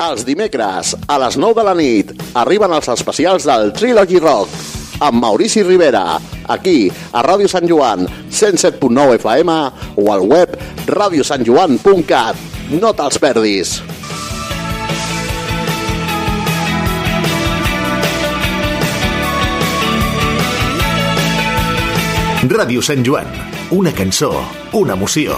Els dimecres, a les 9 de la nit, arriben els especials del Trilogy Rock amb Maurici Rivera, aquí, a Ràdio Sant Joan, 107.9 FM o al web radiosantjoan.cat. No te'ls perdis! Ràdio Sant Joan, una cançó, una emoció.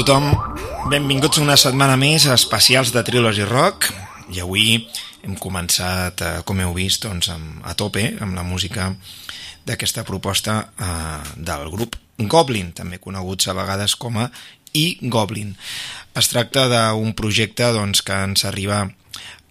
Tothom. Benvinguts una setmana més a especials de Trilogy Rock. I avui hem començat, eh, com heu vist, doncs, amb, a tope amb la música d'aquesta proposta eh, del grup Goblin, també coneguts a vegades com a i Goblin. Es tracta d'un projecte doncs, que ens arriba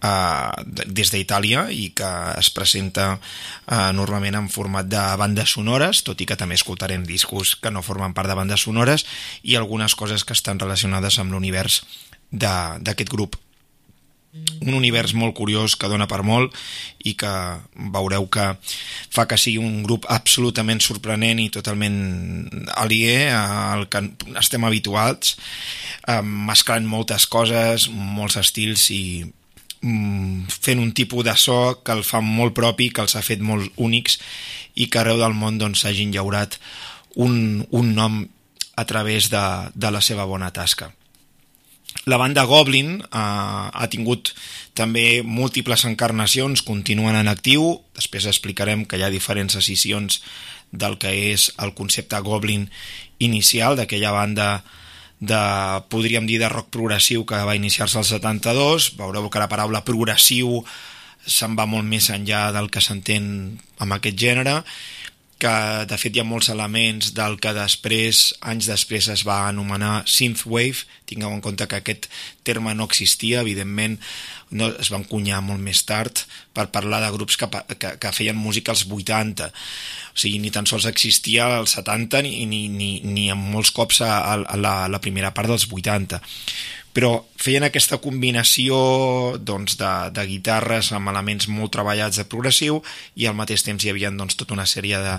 eh, des d'Itàlia i que es presenta eh, normalment en format de bandes sonores, tot i que també escoltarem discos que no formen part de bandes sonores i algunes coses que estan relacionades amb l'univers d'aquest grup. Un univers molt curiós que dona per molt i que veureu que fa que sigui un grup absolutament sorprenent i totalment alié al que estem habituats, eh, mesclant moltes coses, molts estils i Mm, fent un tipus de so que el fa molt propi, que els ha fet molt únics i que arreu del món doncs, s'hagin doncs, llaurat un, un nom a través de, de la seva bona tasca. La banda Goblin eh, ha tingut també múltiples encarnacions, continuen en actiu, després explicarem que hi ha diferents escissions del que és el concepte Goblin inicial d'aquella banda de, podríem dir, de rock progressiu que va iniciar-se al 72. Veureu que la paraula progressiu se'n va molt més enllà del que s'entén amb aquest gènere que de fet hi ha molts elements del que després, anys després es va anomenar synthwave, tingueu en compte que aquest terme no existia, evidentment no, es va encunyar molt més tard per parlar de grups que, que, que feien música als 80 o sigui, ni tan sols existia als 70 ni, ni, ni, ni en molts cops a, a, la, a la primera part dels 80 però feien aquesta combinació doncs, de, de guitarres amb elements molt treballats de progressiu i al mateix temps hi havia doncs, tota una sèrie de,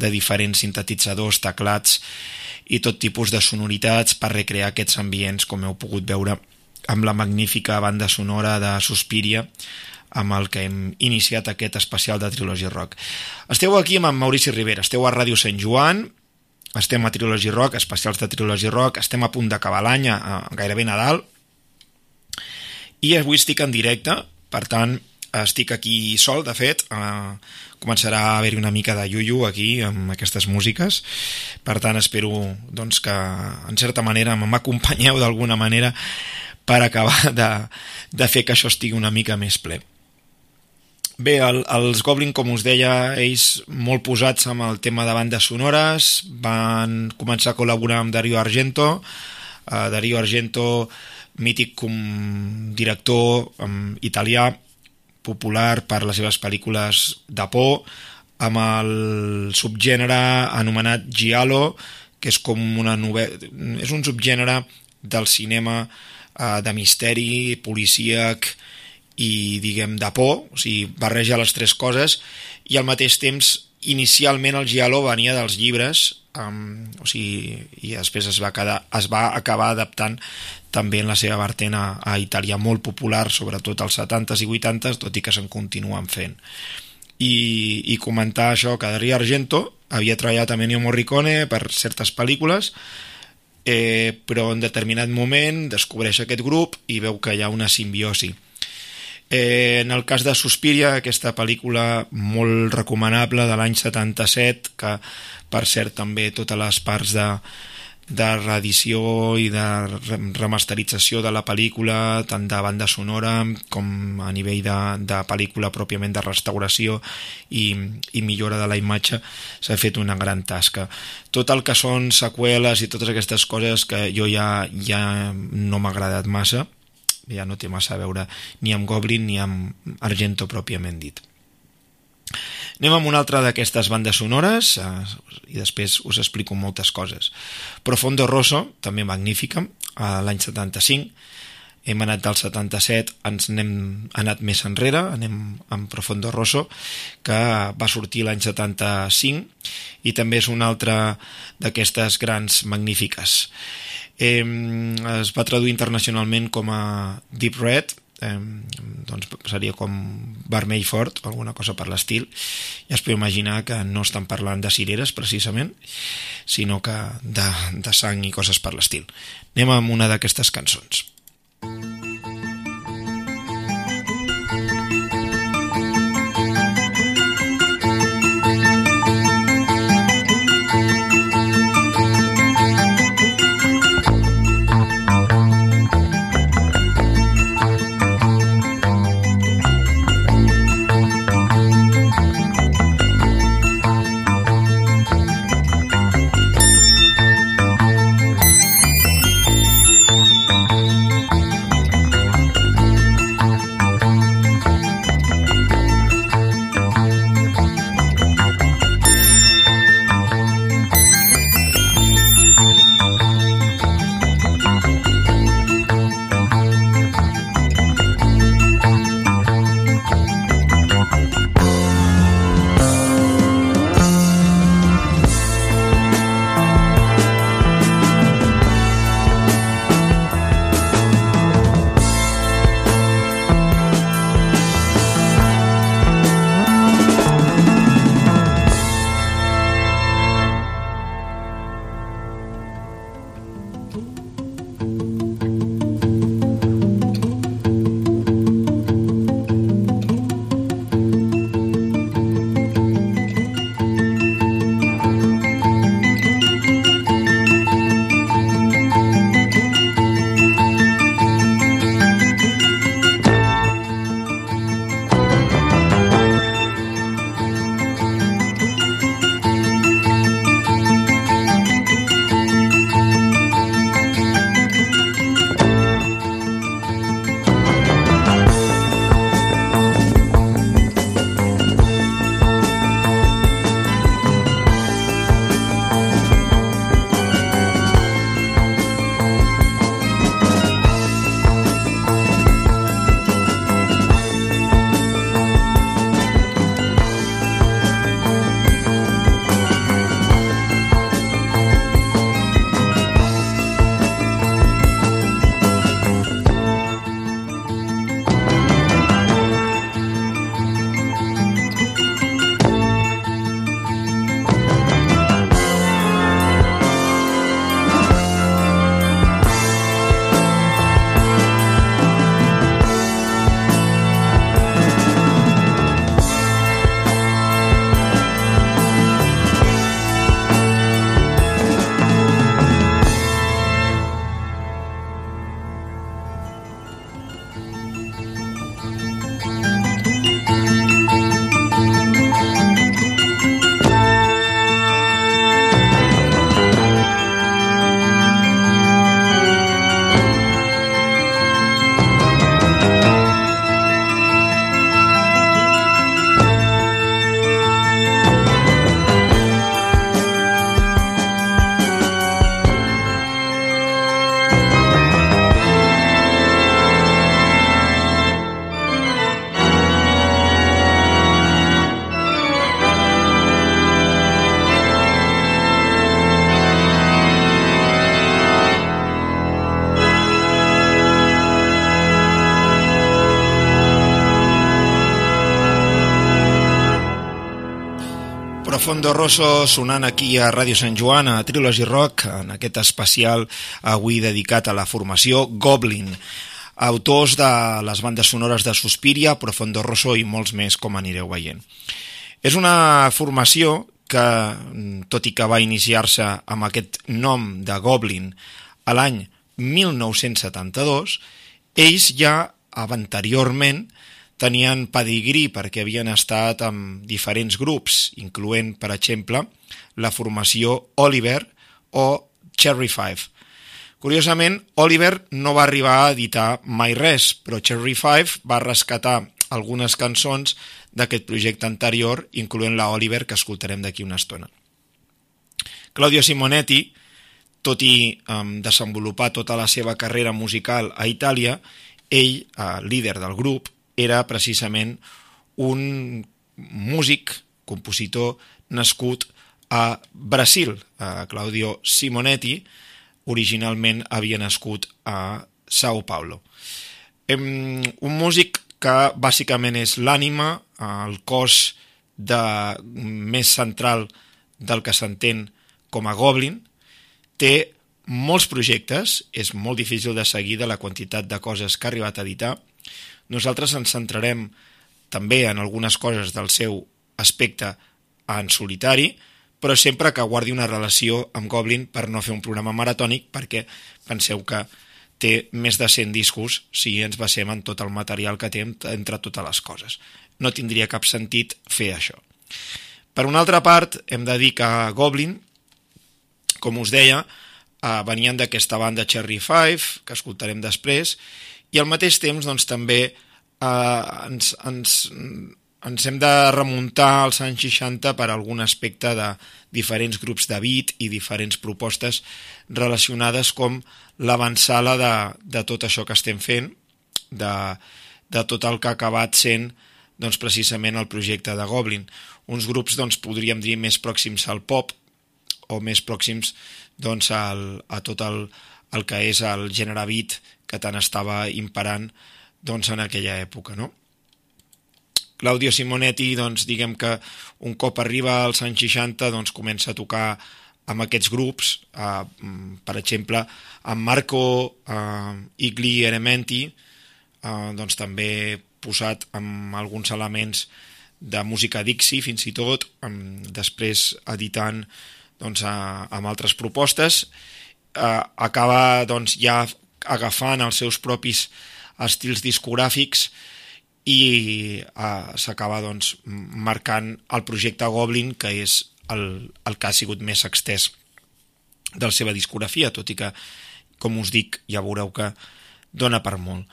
de diferents sintetitzadors, teclats i tot tipus de sonoritats per recrear aquests ambients com heu pogut veure amb la magnífica banda sonora de Suspiria amb el que hem iniciat aquest especial de Trilogy Rock. Esteu aquí amb en Maurici Rivera, esteu a Ràdio Sant Joan, estem a Trilogy Rock, especials de Trilogy Rock, estem a punt d'acabar l'any, gairebé Nadal, i avui estic en directe, per tant, estic aquí sol, de fet, eh, començarà a haver-hi una mica de yuyu aquí amb aquestes músiques, per tant espero doncs, que en certa manera m'acompanyeu d'alguna manera per acabar de, de fer que això estigui una mica més ple. Bé, el, els Goblin, com us deia, ells molt posats amb el tema de bandes sonores, van començar a col·laborar amb Dario Argento, uh, Dario Argento, mític com director um, italià, popular per les seves pel·lícules de por, amb el subgènere anomenat Giallo, que és com una novel·la... és un subgènere del cinema eh, de misteri, policíac i, diguem, de por, o sigui, barreja les tres coses, i al mateix temps, inicialment el giallo venia dels llibres, um, o sigui, i després es va, quedar, es va acabar adaptant també en la seva vertent a, a Itàlia molt popular, sobretot als 70s i 80s, tot i que se'n continuen fent. I, i comentar això que Dario Argento havia treballat amb Ennio Morricone per certes pel·lícules eh, però en determinat moment descobreix aquest grup i veu que hi ha una simbiosi. Eh, en el cas de Suspiria, aquesta pel·lícula molt recomanable de l'any 77, que per cert també totes les parts de, de reedició i de remasterització de la pel·lícula, tant de banda sonora com a nivell de, de pel·lícula pròpiament de restauració i, i millora de la imatge, s'ha fet una gran tasca. Tot el que són seqüeles i totes aquestes coses que jo ja, ja no m'ha agradat massa, ja no té massa a veure ni amb Goblin ni amb Argento pròpiament dit. Anem amb una altra d'aquestes bandes sonores eh, i després us explico moltes coses. Profondo Rosso, també magnífica, a l'any 75. Hem anat del 77, ens n'hem anat més enrere, anem amb Profondo Rosso, que va sortir l'any 75 i també és una altra d'aquestes grans magnífiques. Eh, es va traduir internacionalment com a Deep Red, eh, doncs seria com vermell fort o alguna cosa per l'estil. Ja es pot imaginar que no estan parlant de cireres precisament sinó que de, de sang i coses per l'estil. Anem amb una d'aquestes cançons Fondo Rosso sonant aquí a Ràdio Sant Joan, a Trilogy Rock, en aquest especial avui dedicat a la formació Goblin, autors de les bandes sonores de Suspiria, Profondo Rosso i molts més, com anireu veient. És una formació que, tot i que va iniciar-se amb aquest nom de Goblin l'any 1972, ells ja anteriorment tenien pedigrí perquè havien estat amb diferents grups, incloent, per exemple, la formació Oliver o Cherry Five. Curiosament, Oliver no va arribar a editar mai res, però Cherry Five va rescatar algunes cançons d'aquest projecte anterior, incloent la Oliver, que escoltarem d'aquí una estona. Claudio Simonetti, tot i um, desenvolupar tota la seva carrera musical a Itàlia, ell, eh, líder del grup, era precisament un músic, compositor nascut a Brasil. A Claudio Simonetti originalment havia nascut a Sao Paulo. Un músic que bàsicament és l'ànima, el cos de, més central del que s'entén com a Goblin, té molts projectes, és molt difícil de seguir de la quantitat de coses que ha arribat a editar, nosaltres ens centrarem també en algunes coses del seu aspecte en solitari, però sempre que guardi una relació amb Goblin per no fer un programa maratònic, perquè penseu que té més de 100 discos si ens basem en tot el material que té entre totes les coses. No tindria cap sentit fer això. Per una altra part, hem de dir que Goblin, com us deia, eh, venien d'aquesta banda Cherry Five, que escoltarem després, i al mateix temps doncs, també eh, ens, ens, ens hem de remuntar als anys 60 per algun aspecte de diferents grups de beat i diferents propostes relacionades com l'avançala de, de tot això que estem fent, de, de tot el que ha acabat sent doncs, precisament el projecte de Goblin. Uns grups, doncs, podríem dir, més pròxims al pop o més pròxims doncs, al, a tot el, el que és el gènere beat que tant estava imperant doncs, en aquella època. No? Claudio Simonetti, doncs, diguem que un cop arriba als anys 60, doncs, comença a tocar amb aquests grups, eh, per exemple, amb Marco eh, Igli Erementi, eh, doncs també posat amb alguns elements de música Dixie, fins i tot, amb, després editant doncs, a, amb altres propostes, eh, acaba doncs, ja agafant els seus propis estils discogràfics i eh, s'acaba doncs, marcant el projecte Goblin, que és el, el que ha sigut més extès de la seva discografia, tot i que, com us dic, ja veureu que dona per molt.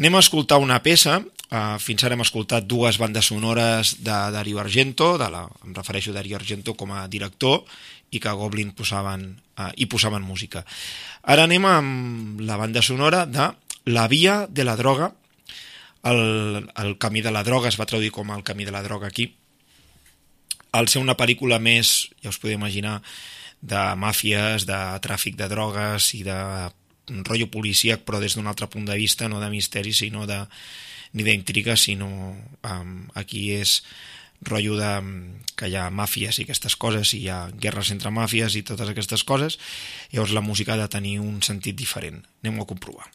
Anem a escoltar una peça, uh, fins ara hem escoltat dues bandes sonores de Dario Argento, de la, em refereixo a Dario Argento com a director, i que Goblin posaven, uh, i posaven música. Ara anem amb la banda sonora de La via de la droga, el, el camí de la droga es va traduir com el camí de la droga aquí, al ser una pel·lícula més, ja us podeu imaginar, de màfies, de tràfic de drogues i de rotllo policíac, però des d'un altre punt de vista, no de misteri, sinó de, ni d'intriga, sinó um, aquí és rotllo de, que hi ha màfies i aquestes coses, i hi ha guerres entre màfies i totes aquestes coses, llavors la música ha de tenir un sentit diferent. Anem-ho a comprovar.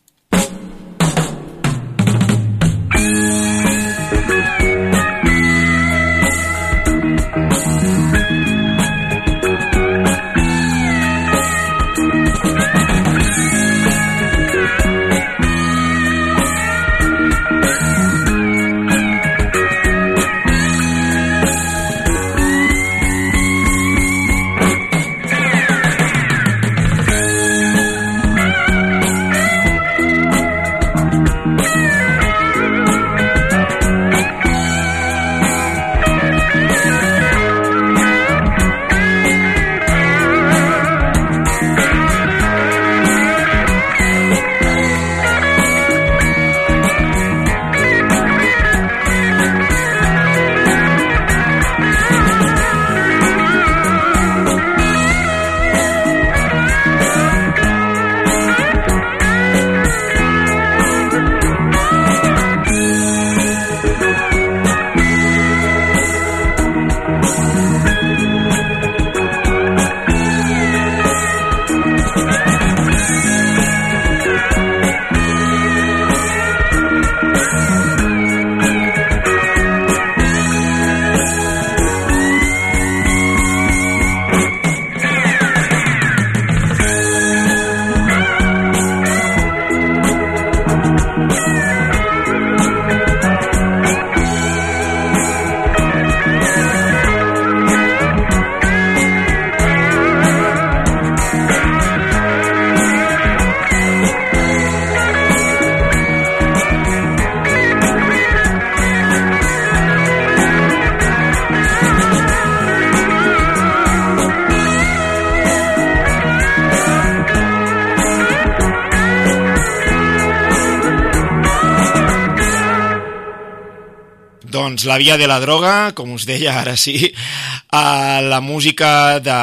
Doncs La via de la droga, com us deia ara sí, a la música de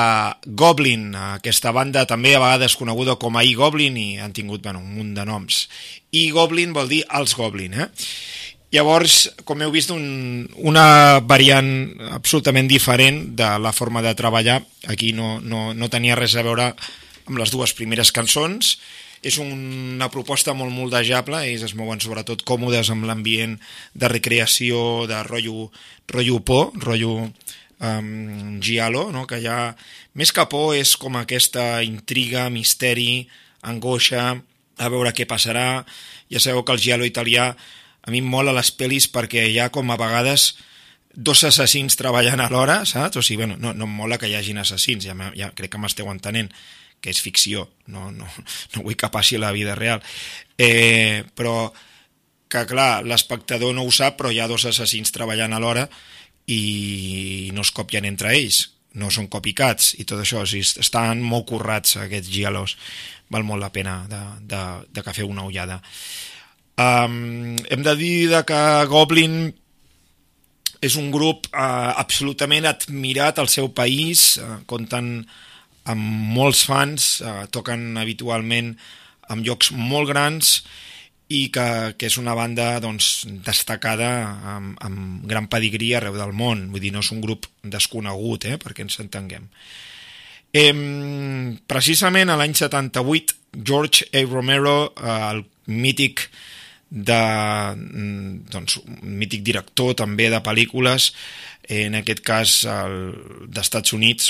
Goblin, aquesta banda també a vegades coneguda com a I-Goblin i han tingut bueno, un munt de noms. I-Goblin vol dir els Goblin, eh? Llavors, com heu vist, un, una variant absolutament diferent de la forma de treballar. Aquí no, no, no tenia res a veure amb les dues primeres cançons, és una proposta molt moldejable, ells es mouen sobretot còmodes amb l'ambient de recreació, de rotllo, rotllo por, rotllo um, giallo, no? que ha... Més que por és com aquesta intriga, misteri, angoixa, a veure què passarà. Ja sabeu que el giallo italià a mi em mola les pel·lis perquè hi ha com a vegades dos assassins treballant alhora, saps? O sigui, bueno, no, no em mola que hi hagin assassins, ja, ja crec que m'esteu entenent que és ficció, no, no, no vull que passi a la vida real. Eh, però que, clar, l'espectador no ho sap, però hi ha dos assassins treballant alhora i no es copien entre ells, no són copycats i tot això, o sigui, estan molt currats aquests gialos, val molt la pena de, de, de que feu una ullada. Um, hem de dir de que Goblin és un grup uh, absolutament admirat al seu país, uh, compten amb molts fans, eh, toquen habitualment en llocs molt grans i que, que és una banda doncs, destacada amb, amb gran pedigrí arreu del món, vull dir, no és un grup desconegut, eh, perquè ens entenguem. Eh, precisament a l'any 78, George A. Romero, eh, el mític de, doncs, mític director també de pel·lícules, en aquest cas d'Estats Units,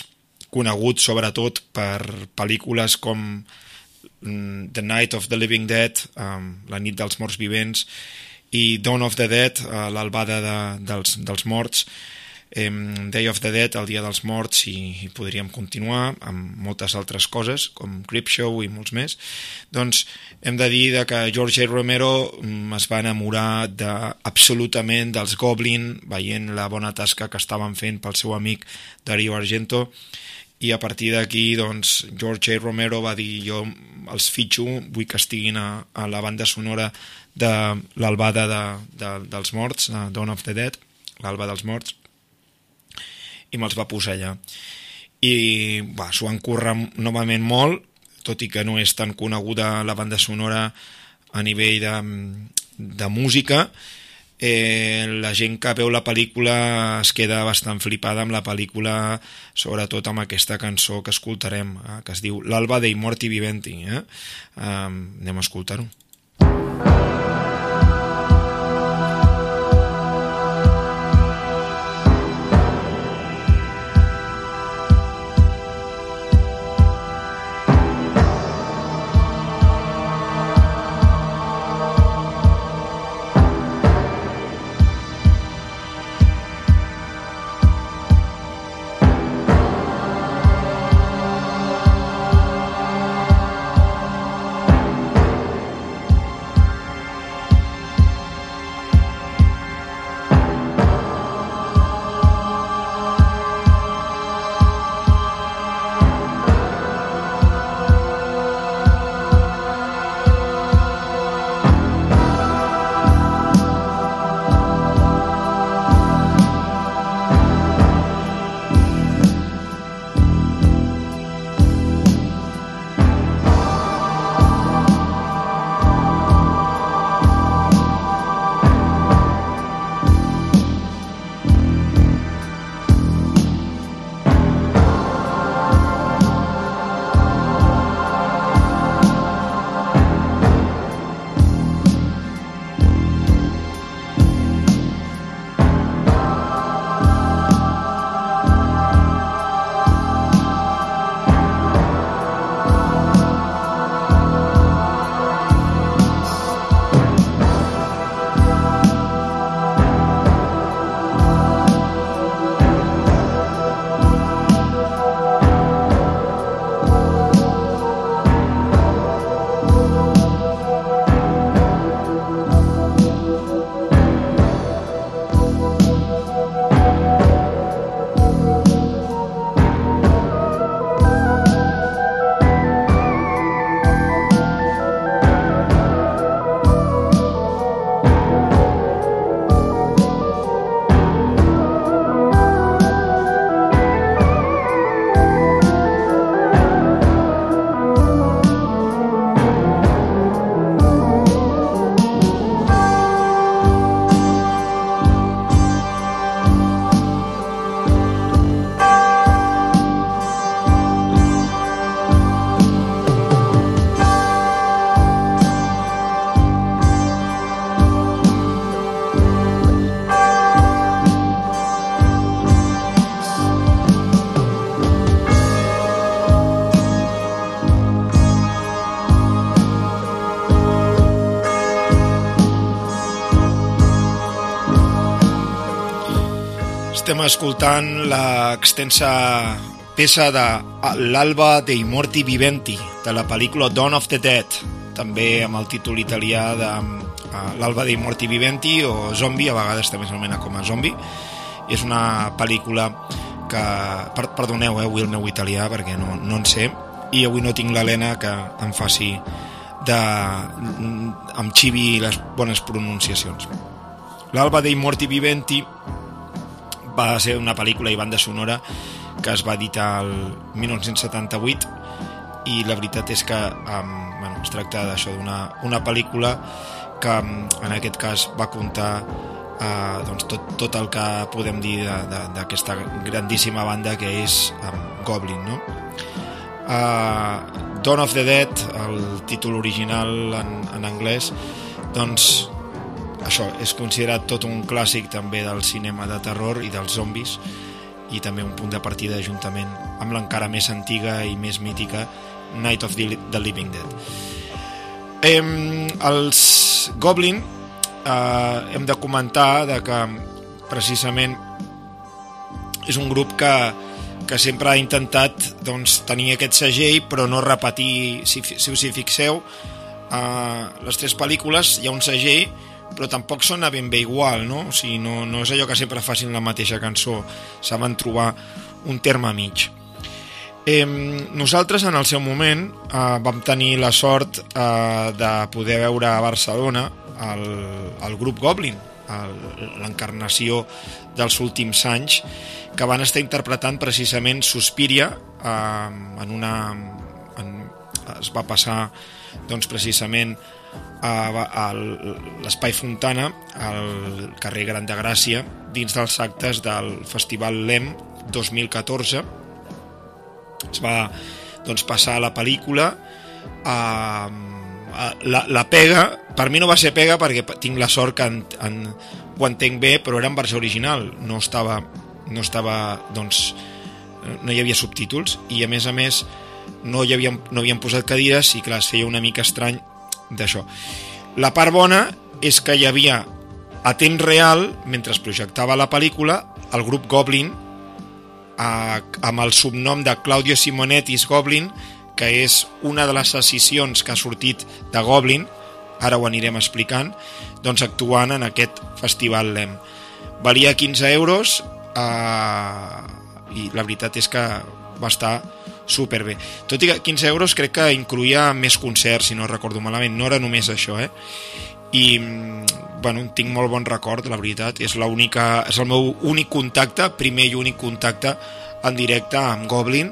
conegut sobretot per pel·lícules com mm, The Night of the Living Dead, um, La nit dels morts vivents, i Dawn of the Dead, uh, l'albada de, dels, dels morts, um, Day of the Dead, el dia dels morts, i, i podríem continuar amb moltes altres coses, com Creepshow i molts més. Doncs hem de dir que George A. Romero um, es va enamorar de, absolutament dels Goblin, veient la bona tasca que estaven fent pel seu amic Dario Argento, i a partir d'aquí doncs, George A. Romero va dir jo els fitxo, vull que estiguin a, a la banda sonora de l'albada de, de, dels morts, de Dawn of the Dead, l'alba dels morts, i me'ls va posar allà. I va, s'ho han currat novament molt, tot i que no és tan coneguda la banda sonora a nivell de, de música, eh, la gent que veu la pel·lícula es queda bastant flipada amb la pel·lícula, sobretot amb aquesta cançó que escoltarem, eh, que es diu L'alba dei morti viventi. Eh? Eh, anem a escoltar-ho. Estem escoltant l'extensa peça de l'Alba dei Morti Viventi, de la pel·lícula Dawn of the Dead, també amb el títol italià de uh, l'Alba dei Morti Viventi o Zombie, a vegades també s'anomena com a Zombie. És una pel·lícula que... Per, perdoneu, eh, avui el meu italià, perquè no, no en sé, i avui no tinc l'Helena que em faci de... em xivi les bones pronunciacions. L'Alba dei Morti Viventi va ser una pel·lícula i banda sonora que es va editar el 1978 i la veritat és que um, bueno, es tracta d'això d'una una pel·lícula que en aquest cas va comptar uh, doncs tot, tot el que podem dir d'aquesta grandíssima banda que és um, Goblin no? uh, Dawn of the Dead, el títol original en, en anglès, doncs això és considerat tot un clàssic també del cinema de terror i dels zombis i també un punt de partida juntament amb l'encara més antiga i més mítica Night of the Living Dead. Eh, els Goblin eh, hem de comentar de que precisament és un grup que, que sempre ha intentat doncs, tenir aquest segell però no repetir, si, si us hi fixeu a les tres pel·lícules hi ha un segell però tampoc sona ben bé igual no? O sigui, no, no és allò que sempre facin la mateixa cançó saben trobar un terme mig eh, nosaltres en el seu moment eh, vam tenir la sort eh, de poder veure a Barcelona el, el grup Goblin l'encarnació dels últims anys que van estar interpretant precisament Suspiria eh, en una en, es va passar doncs precisament a, a l'Espai Fontana al carrer Gran de Gràcia dins dels actes del Festival LEM 2014 es va doncs, passar la pel·lícula a, a, la, la pega per mi no va ser pega perquè tinc la sort que en, en, ho entenc bé però era en versió original. No estava no estava, doncs, no hi havia subtítols i a més a més no hi havien, no havien posat cadires i clar, es feia una mica estrany d'això. La part bona és que hi havia a temps real, mentre es projectava la pel·lícula, el grup Goblin, a, amb el subnom de Claudio Simonetis Goblin, que és una de les decisions que ha sortit de Goblin, ara ho anirem explicant, doncs actuant en aquest festival LEM. Valia 15 euros, uh, i la veritat és que va estar superbé. Tot i que 15 euros crec que incluïa més concerts, si no recordo malament, no era només això, eh? I, bueno, tinc molt bon record, la veritat, és, única, és el meu únic contacte, primer i únic contacte en directe amb Goblin,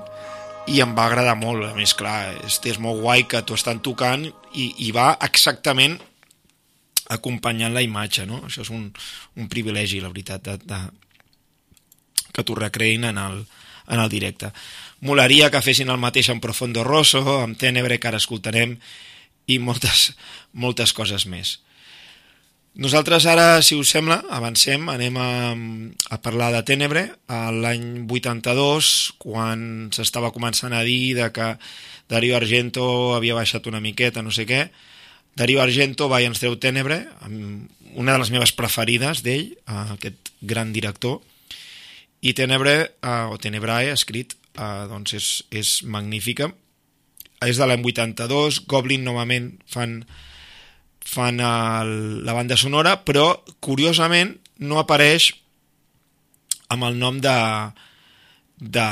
i em va agradar molt, a més, clar, és, és molt guai que t'ho estan tocant i, i va exactament acompanyant la imatge, no? Això és un, un privilegi, la veritat, de, de, que t'ho recreïn en el, en el directe. Molaria que fessin el mateix amb Profondo Rosso, amb Tenebre, que ara escoltarem, i moltes, moltes coses més. Nosaltres ara, si us sembla, avancem, anem a, a parlar de Tenebre. L'any 82, quan s'estava començant a dir de que Dario Argento havia baixat una miqueta, no sé què, Dario Argento va i ens treu Tenebre, una de les meves preferides d'ell, aquest gran director, i Tenebre, o Tenebrae, escrit, uh, doncs és, és magnífica. És de l'any 82, Goblin novament fan, fan el, la banda sonora, però curiosament no apareix amb el nom de, de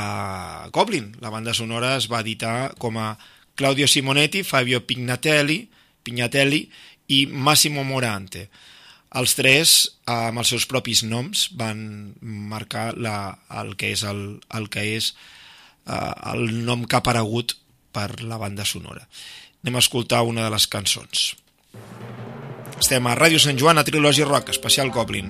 Goblin. La banda sonora es va editar com a Claudio Simonetti, Fabio Pignatelli, Pignatelli i Massimo Morante. Els tres, amb els seus propis noms, van marcar la, el que és, el, el, que és eh, el nom que ha aparegut per la banda sonora. Anem a escoltar una de les cançons. Estem a Ràdio Sant Joan, a Trilogia Rock, especial Goblin.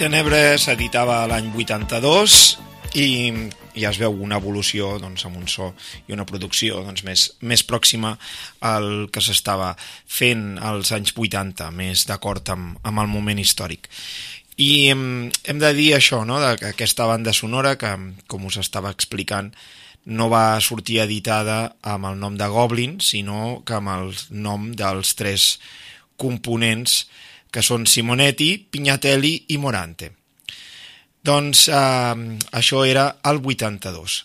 Tenebre s'editava l'any 82 i ja es veu una evolució doncs, amb un so i una producció doncs, més, més pròxima al que s'estava fent als anys 80, més d'acord amb, amb el moment històric. I hem, hem de dir això, no? aquesta banda sonora, que com us estava explicant, no va sortir editada amb el nom de Goblin, sinó que amb el nom dels tres components que són Simonetti, Pignatelli i Morante. Doncs eh, això era el 82.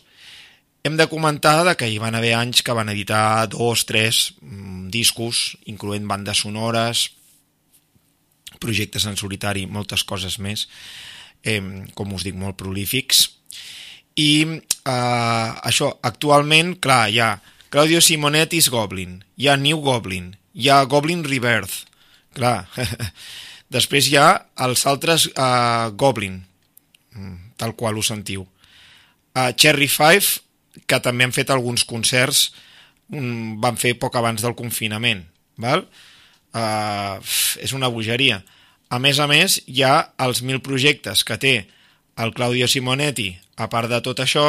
Hem de comentar que hi van haver anys que van editar dos, tres mm, discos, incloent bandes sonores, projectes en solitari, moltes coses més, eh, com us dic, molt prolífics. I eh, això, actualment, clar, hi ha Claudio Simonetti's Goblin, hi ha New Goblin, hi ha Goblin Rebirth, clar. Després hi ha els altres eh, Goblin, Mm, tal qual ho sentiu. Uh, Cherry Five, que també han fet alguns concerts, um, van fer poc abans del confinament. Val? Uh, és una bogeria. A més a més, hi ha els mil projectes que té el Claudio Simonetti, a part de tot això,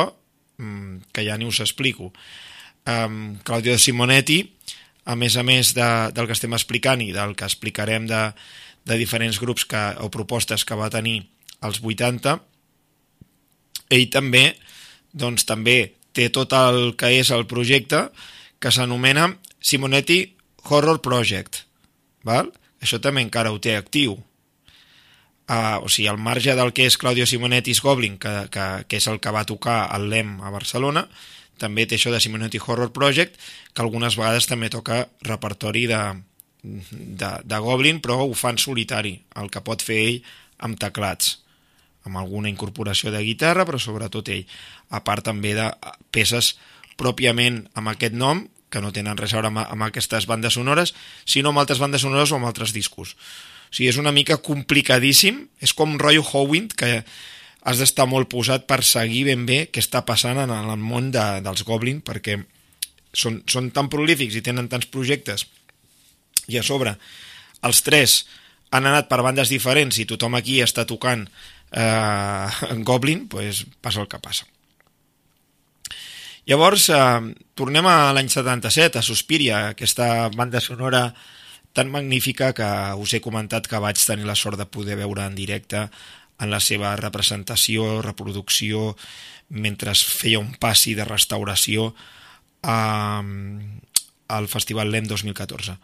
um, que ja ni us explico. Um, Claudio Simonetti, a més a més de, del que estem explicant i del que explicarem de, de diferents grups que, o propostes que va tenir als 80, ell també doncs també té tot el que és el projecte que s'anomena Simonetti Horror Project. Val? Això també encara ho té actiu. Uh, o sigui, al marge del que és Claudio Simonetti's Goblin, que, que, que és el que va tocar al LEM a Barcelona, també té això de Simonetti Horror Project, que algunes vegades també toca repertori de, de, de Goblin, però ho fa en solitari, el que pot fer ell amb teclats amb alguna incorporació de guitarra, però sobretot ell, a part també de peces pròpiament amb aquest nom, que no tenen res a veure amb, amb aquestes bandes sonores, sinó amb altres bandes sonores o amb altres discos. O sigui, és una mica complicadíssim, és com rotllo Howind, que has d'estar molt posat per seguir ben bé què està passant en el món de, dels Goblin, perquè són, són tan prolífics i tenen tants projectes, i a sobre, els tres han anat per bandes diferents i tothom aquí està tocant eh, Goblin, pues, passa el que passa. Llavors, eh, tornem a l'any 77, a Suspiria, aquesta banda sonora tan magnífica que us he comentat que vaig tenir la sort de poder veure en directe en la seva representació, reproducció, mentre feia un passi de restauració eh, al Festival LEM 2014.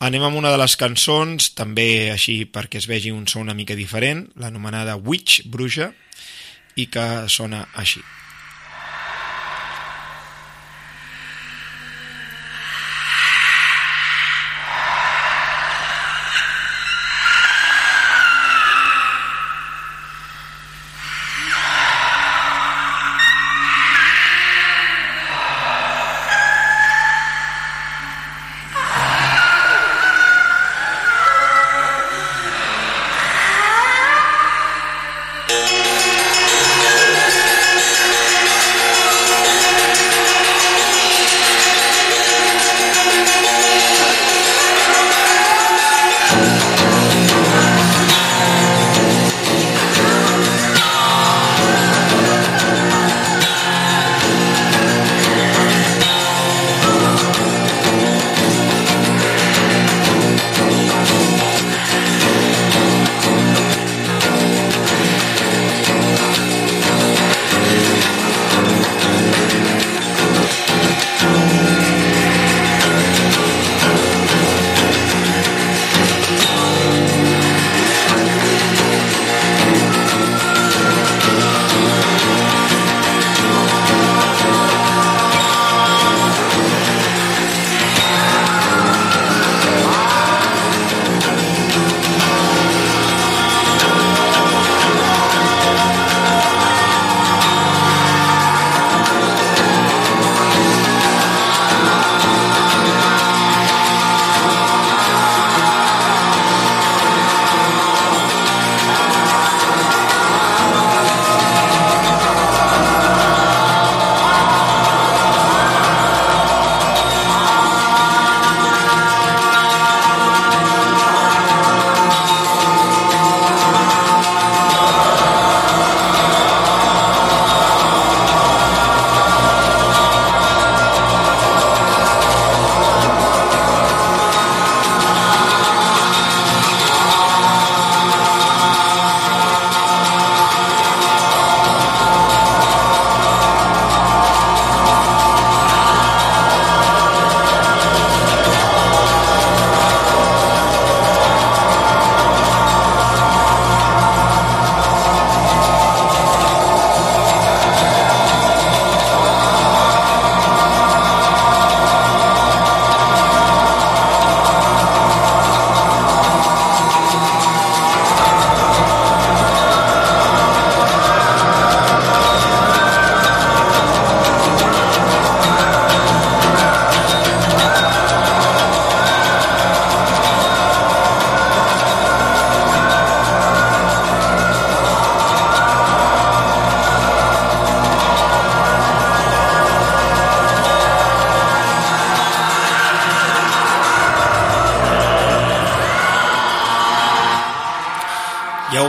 Anem amb una de les cançons, també així perquè es vegi un so una mica diferent, l'anomenada Witch, bruja, i que sona així.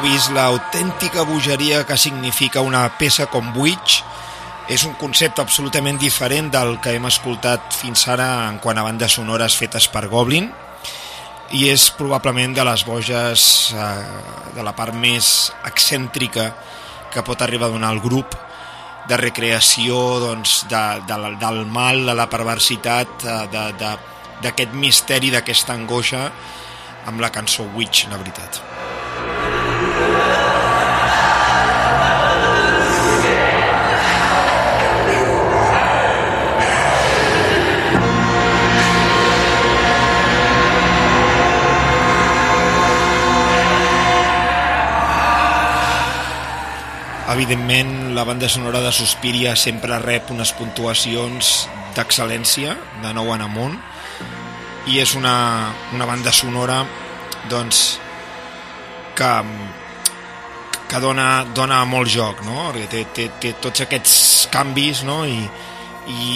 Vist l'autèntica bogeria que significa una peça com Witch, és un concepte absolutament diferent del que hem escoltat fins ara en quant a bandes sonores fetes per Goblin i és probablement de les boges eh, de la part més excèntrica que pot arribar a donar el grup de recreació doncs, de, de, del mal, de la perversitat, eh, d'aquest misteri, d'aquesta angoixa amb la cançó Witch, la veritat. Evidentment, la banda sonora de Suspiria sempre rep unes puntuacions d'excel·lència, de nou en amunt, i és una, una banda sonora doncs, que, que dona, dona molt joc, no? Té, té, té tots aquests canvis no? I, i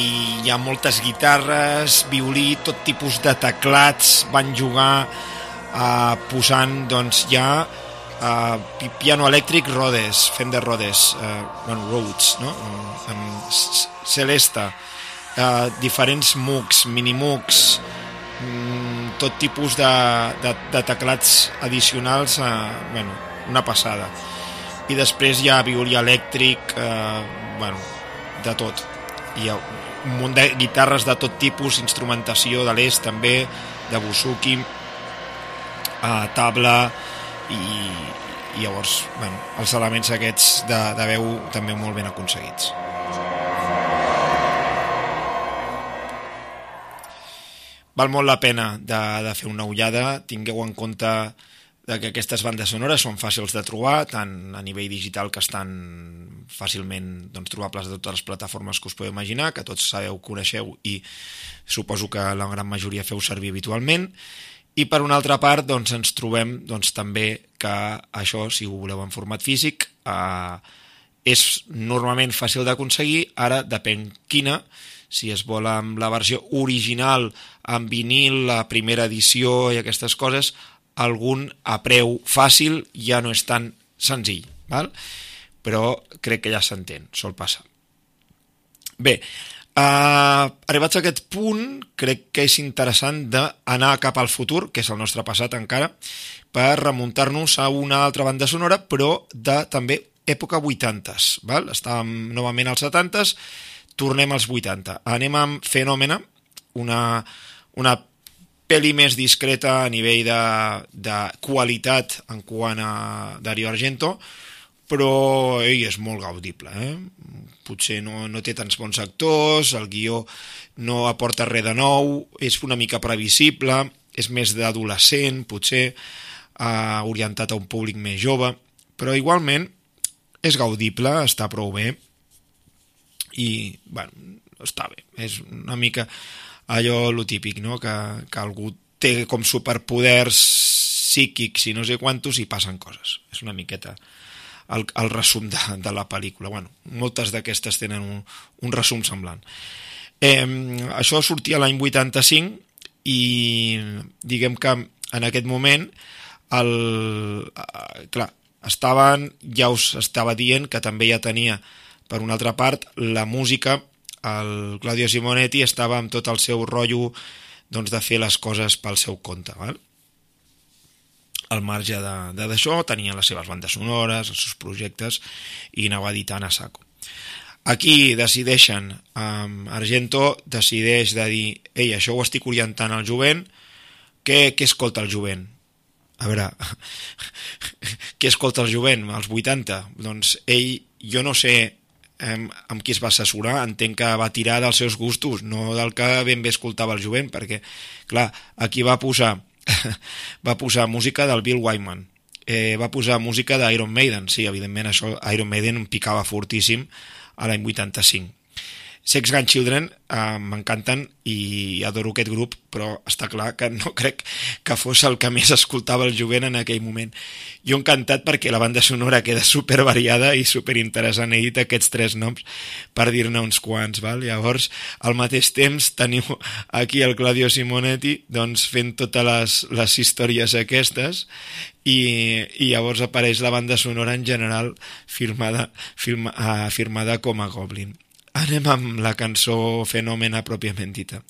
hi ha moltes guitarres, violí, tot tipus de teclats, van jugar eh, posant doncs, ja uh, piano elèctric Rhodes, Fender Rhodes, uh, bueno, Rhodes, no? Uh, um, Celesta, uh, diferents MOOCs, mini MOOCs, um, tot tipus de, de, de teclats addicionals, uh, bueno, una passada. I després hi ha violí elèctric, uh, bueno, de tot. Hi ha un munt de guitarres de tot tipus, instrumentació de l'est també, de busuki, uh, tabla, i, i llavors bueno, els elements aquests de, de veu també molt ben aconseguits. Val molt la pena de, de fer una ullada. Tingueu en compte de que aquestes bandes sonores són fàcils de trobar, tant a nivell digital que estan fàcilment doncs, trobables de totes les plataformes que us podeu imaginar, que tots sabeu, coneixeu i suposo que la gran majoria feu servir habitualment, i per una altra part doncs, ens trobem doncs, també que això, si ho voleu en format físic, eh, és normalment fàcil d'aconseguir, ara depèn quina, si es vol amb la versió original, amb vinil, la primera edició i aquestes coses, algun a preu fàcil ja no és tan senzill, val? però crec que ja s'entén, sol passar. Bé, Uh, arribats a aquest punt, crec que és interessant d'anar cap al futur, que és el nostre passat encara, per remuntar-nos a una altra banda sonora, però de també època 80s. Val? Estàvem novament als 70s, tornem als 80. Anem amb Fenòmena, una, una pel·li més discreta a nivell de, de qualitat en quant a Dario Argento, però ei, és molt gaudible. Eh? Potser no, no té tants bons actors, el guió no aporta res de nou, és una mica previsible, és més d'adolescent, potser eh, orientat a un públic més jove, però igualment és gaudible, està prou bé i, bueno, està bé. És una mica allò lo típic, no? que, que algú té com superpoders psíquics i no sé quantos i passen coses. És una miqueta el, el resum de, de la pel·lícula. Bueno, moltes d'aquestes tenen un, un resum semblant. Eh, això sortia l'any 85 i diguem que en aquest moment el, eh, clar, estaven, ja us estava dient que també ja tenia per una altra part la música el Claudio Simonetti estava amb tot el seu rotllo doncs, de fer les coses pel seu compte val? Al marge d'això, tenia les seves bandes sonores, els seus projectes, i anava editant a saco. Aquí decideixen, um, Argento decideix de dir ei, això ho estic orientant al jovent, què, què escolta el jovent? A veure, què escolta el jovent als 80? Doncs ell, jo no sé amb, amb qui es va assessorar, entenc que va tirar dels seus gustos, no del que ben bé escoltava el jovent, perquè, clar, aquí va posar va posar música del Bill Wyman, eh, va posar música d'Iron Maiden, sí, evidentment això Iron Maiden picava fortíssim a l'any 85. Sex Gun Children eh, m'encanten i adoro aquest grup, però està clar que no crec que fos el que més escoltava el jovent en aquell moment. Jo encantat perquè la banda sonora queda super variada i super interessant. He dit aquests tres noms per dir-ne uns quants. Val? Llavors, al mateix temps, teniu aquí el Claudio Simonetti doncs, fent totes les, les històries aquestes i, i llavors apareix la banda sonora en general firmada, firma, uh, firmada com a Goblin. Anem amb la cançó Fenòmena pròpiament dita.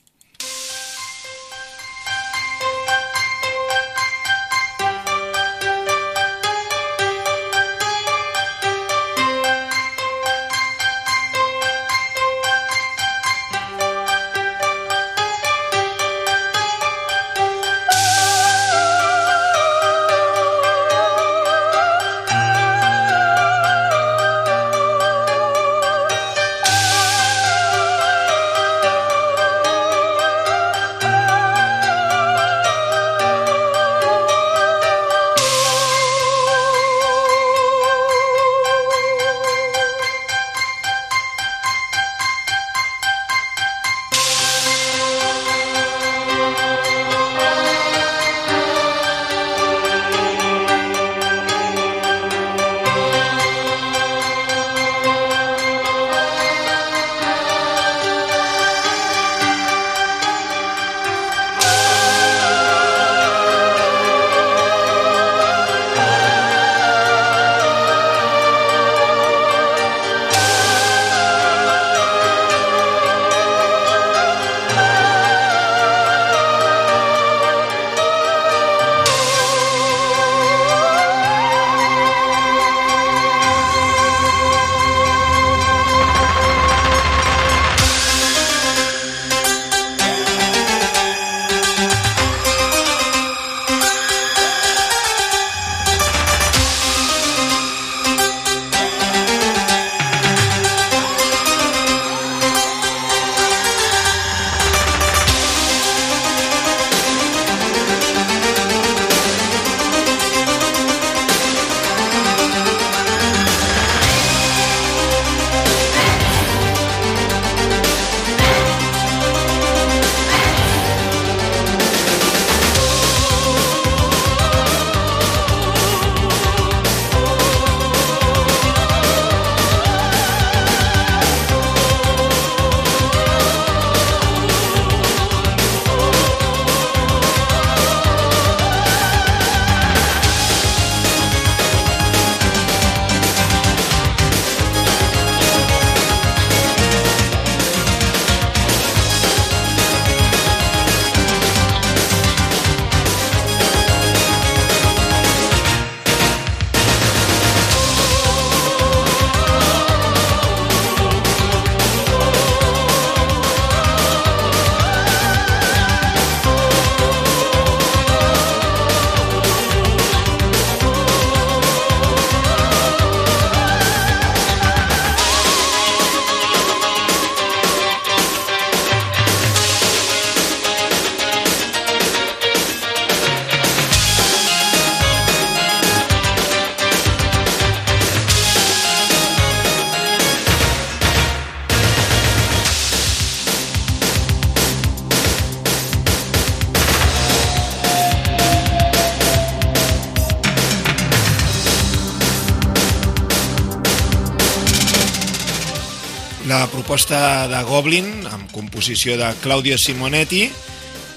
Proposta de Goblin amb composició de Claudio Simonetti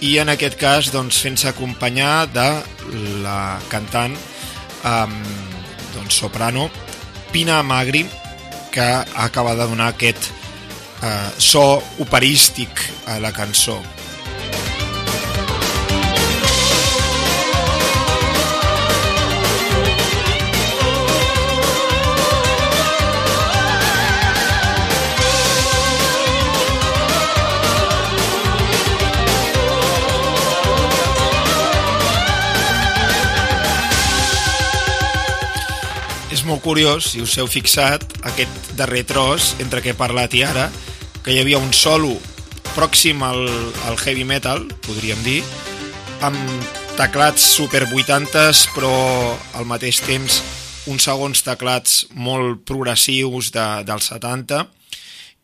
i en aquest cas doncs, fent-se acompanyar de la cantant um, doncs, soprano Pina Magri que acaba de donar aquest uh, so operístic a la cançó. Curiós, si us heu fixat, aquest darrer tros, entre què he parlat i ara, que hi havia un solo pròxim al, al heavy metal, podríem dir, amb teclats super 80s, però al mateix temps uns segons teclats molt progressius de, dels 70,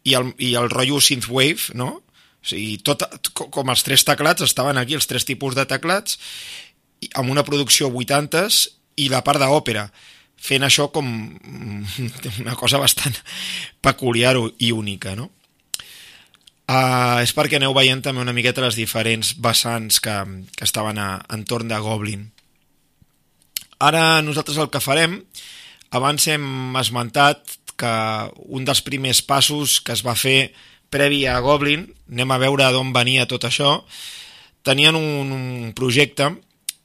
i el, i el rotllo synthwave, no? O sigui, tot, com els tres teclats, estaven aquí els tres tipus de teclats, amb una producció 80s i la part d'òpera, fent això com una cosa bastant peculiar i única, no? Uh, és perquè aneu veient també una miqueta les diferents vessants que, que estaven a, entorn de Goblin. Ara nosaltres el que farem, abans hem esmentat que un dels primers passos que es va fer previ a Goblin, anem a veure d'on venia tot això, tenien un, un projecte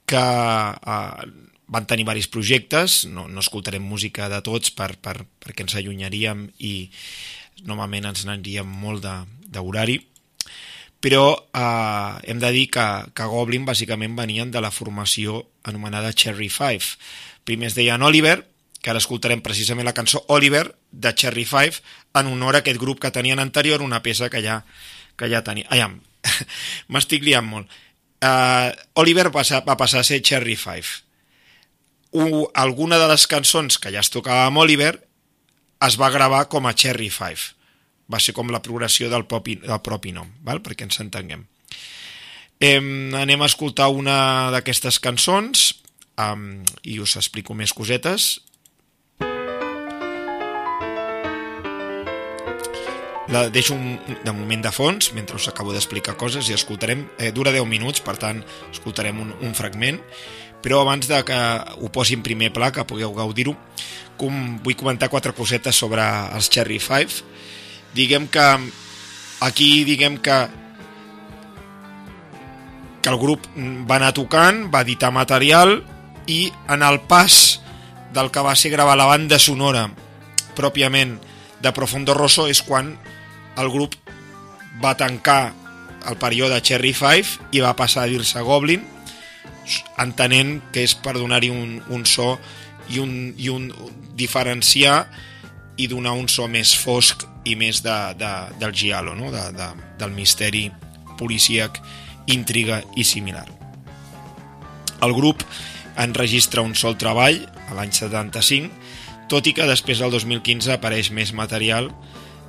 que uh, van tenir diversos projectes, no, no escoltarem música de tots per, per, perquè ens allunyaríem i normalment ens aniríem molt d'horari, però eh, hem de dir que, que Goblin bàsicament venien de la formació anomenada Cherry Five. Primer es deien Oliver, que ara escoltarem precisament la cançó Oliver de Cherry Five en honor a aquest grup que tenien anterior, una peça que ja, que ja tenia. Ai, m'estic liant molt. Uh, Oliver va, va passar a ser Cherry Five. Uh, alguna de les cançons que ja es tocava amb Oliver es va gravar com a Cherry Five va ser com la progressió del propi, del propi nom, val? perquè ens entenguem. Eh, anem a escoltar una d'aquestes cançons um, i us explico més cosetes. La deixo un, de moment de fons mentre us acabo d'explicar coses i escoltarem, eh, dura 10 minuts, per tant escoltarem un, un fragment però abans de que ho posi en primer pla, que pugueu gaudir-ho, com vull comentar quatre cosetes sobre els Cherry Five. Diguem que aquí diguem que que el grup va anar tocant, va editar material i en el pas del que va ser gravar la banda sonora pròpiament de Profondo Rosso és quan el grup va tancar el període Cherry Five i va passar a dir-se Goblin entenent que és per donar-hi un, un so i un, i un diferenciar i donar un so més fosc i més de, de, del giallo, no? de, de, del misteri policíac, intriga i similar. El grup enregistra un sol treball a l'any 75, tot i que després del 2015 apareix més material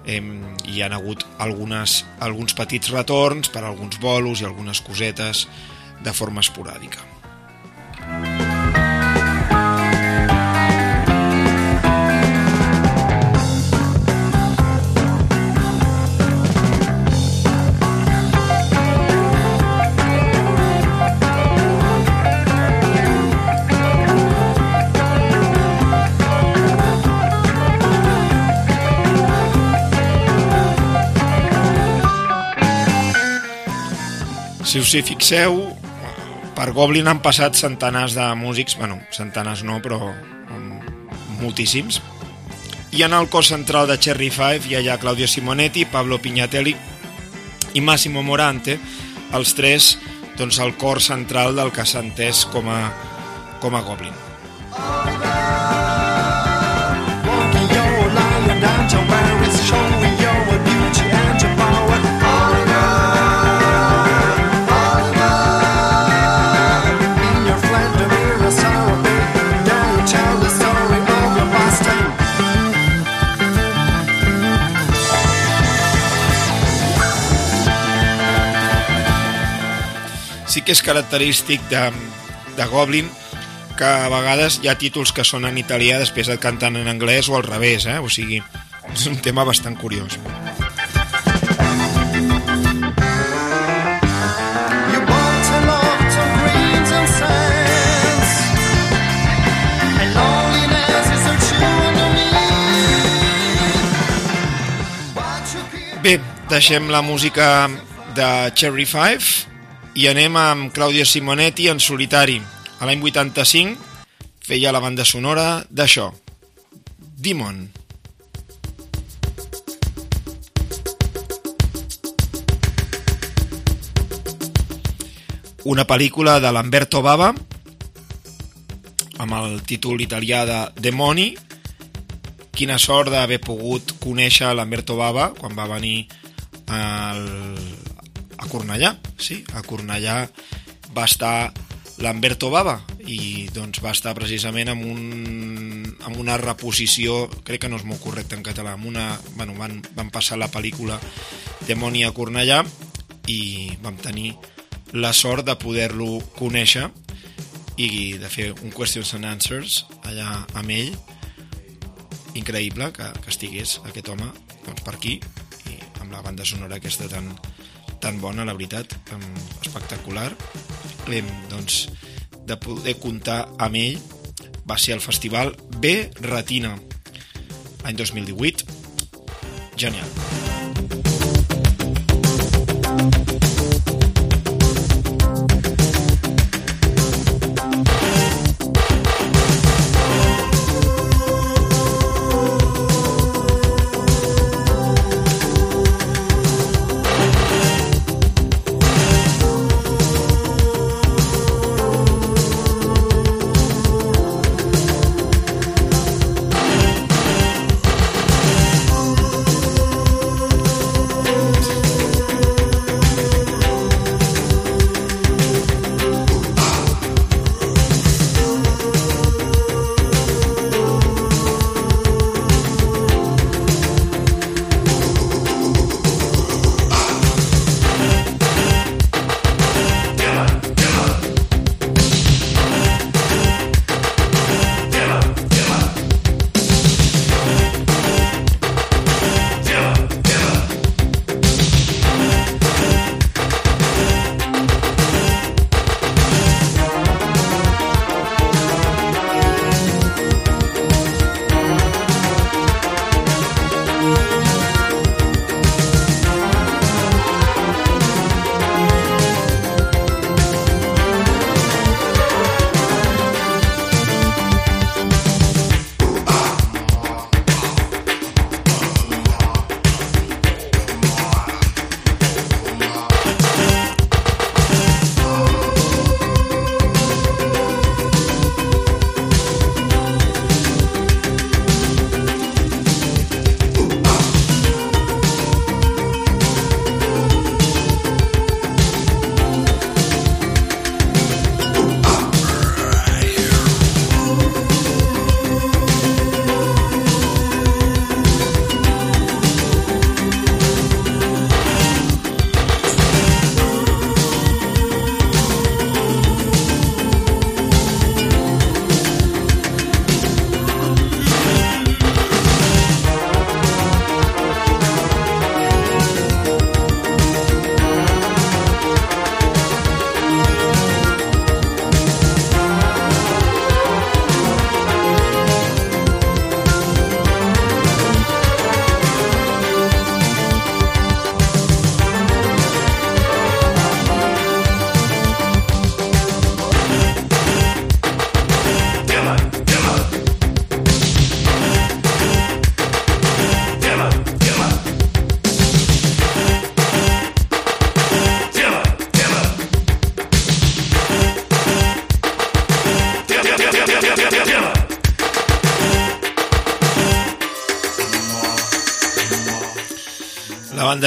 eh, hi han hagut algunes, alguns petits retorns per alguns bolos i algunes cosetes de forma esporàdica. Si us hi fixeu, per Goblin han passat centenars de músics, bueno, centenars no, però moltíssims. I en el cos central de Cherry Five hi ha ja Claudio Simonetti, Pablo Pignatelli i Massimo Morante, els tres doncs, el cor central del que s'ha entès com a, com a Goblin. Sí que és característic de, de Goblin que a vegades hi ha títols que són en italià després et canten en anglès o al revés, eh? o sigui, és un tema bastant curiós. Bé, deixem la música de Cherry Five i anem amb Claudia Simonetti en solitari. A l'any 85 feia la banda sonora d'això, Demon. Una pel·lícula de Lamberto Bava amb el títol italià de Demoni. Quina sort d'haver pogut conèixer Lamberto Bava quan va venir al, a Cornellà, sí, a Cornellà va estar Lamberto Bava, i doncs va estar precisament amb, un, amb una reposició, crec que no és molt correcte en català, amb una, bueno, van, van passar la pel·lícula Demoni a Cornellà i vam tenir la sort de poder-lo conèixer i de fer un questions and answers allà amb ell. Increïble que, que estigués aquest home doncs, per aquí i amb la banda sonora aquesta tan, tan bona, la veritat espectacular. Eh, doncs de poder comptar amb ell. Va ser el festival B Retina any 2018 genial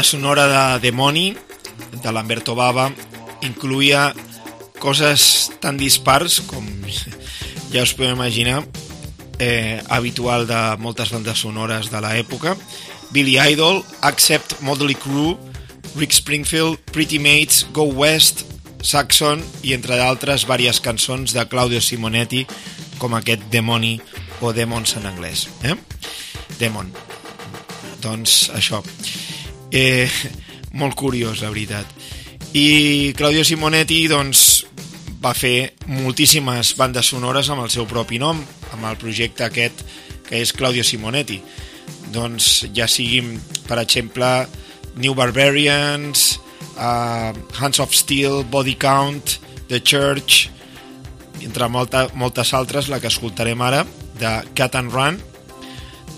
banda sonora de Demoni, de Lamberto Bava, incluïa coses tan dispars com ja us podeu imaginar eh, habitual de moltes bandes sonores de l'època. Billy Idol, Accept Motley Crue Rick Springfield, Pretty Mates, Go West Saxon i entre d'altres diverses cançons de Claudio Simonetti com aquest Demoni o Demons en anglès eh? Demon. Doncs això eh, molt curiós, la veritat. I Claudio Simonetti doncs, va fer moltíssimes bandes sonores amb el seu propi nom, amb el projecte aquest que és Claudio Simonetti. Doncs ja siguin, per exemple, New Barbarians, uh, Hands of Steel, Body Count, The Church, entre molta, moltes altres, la que escoltarem ara, de Cat and Run,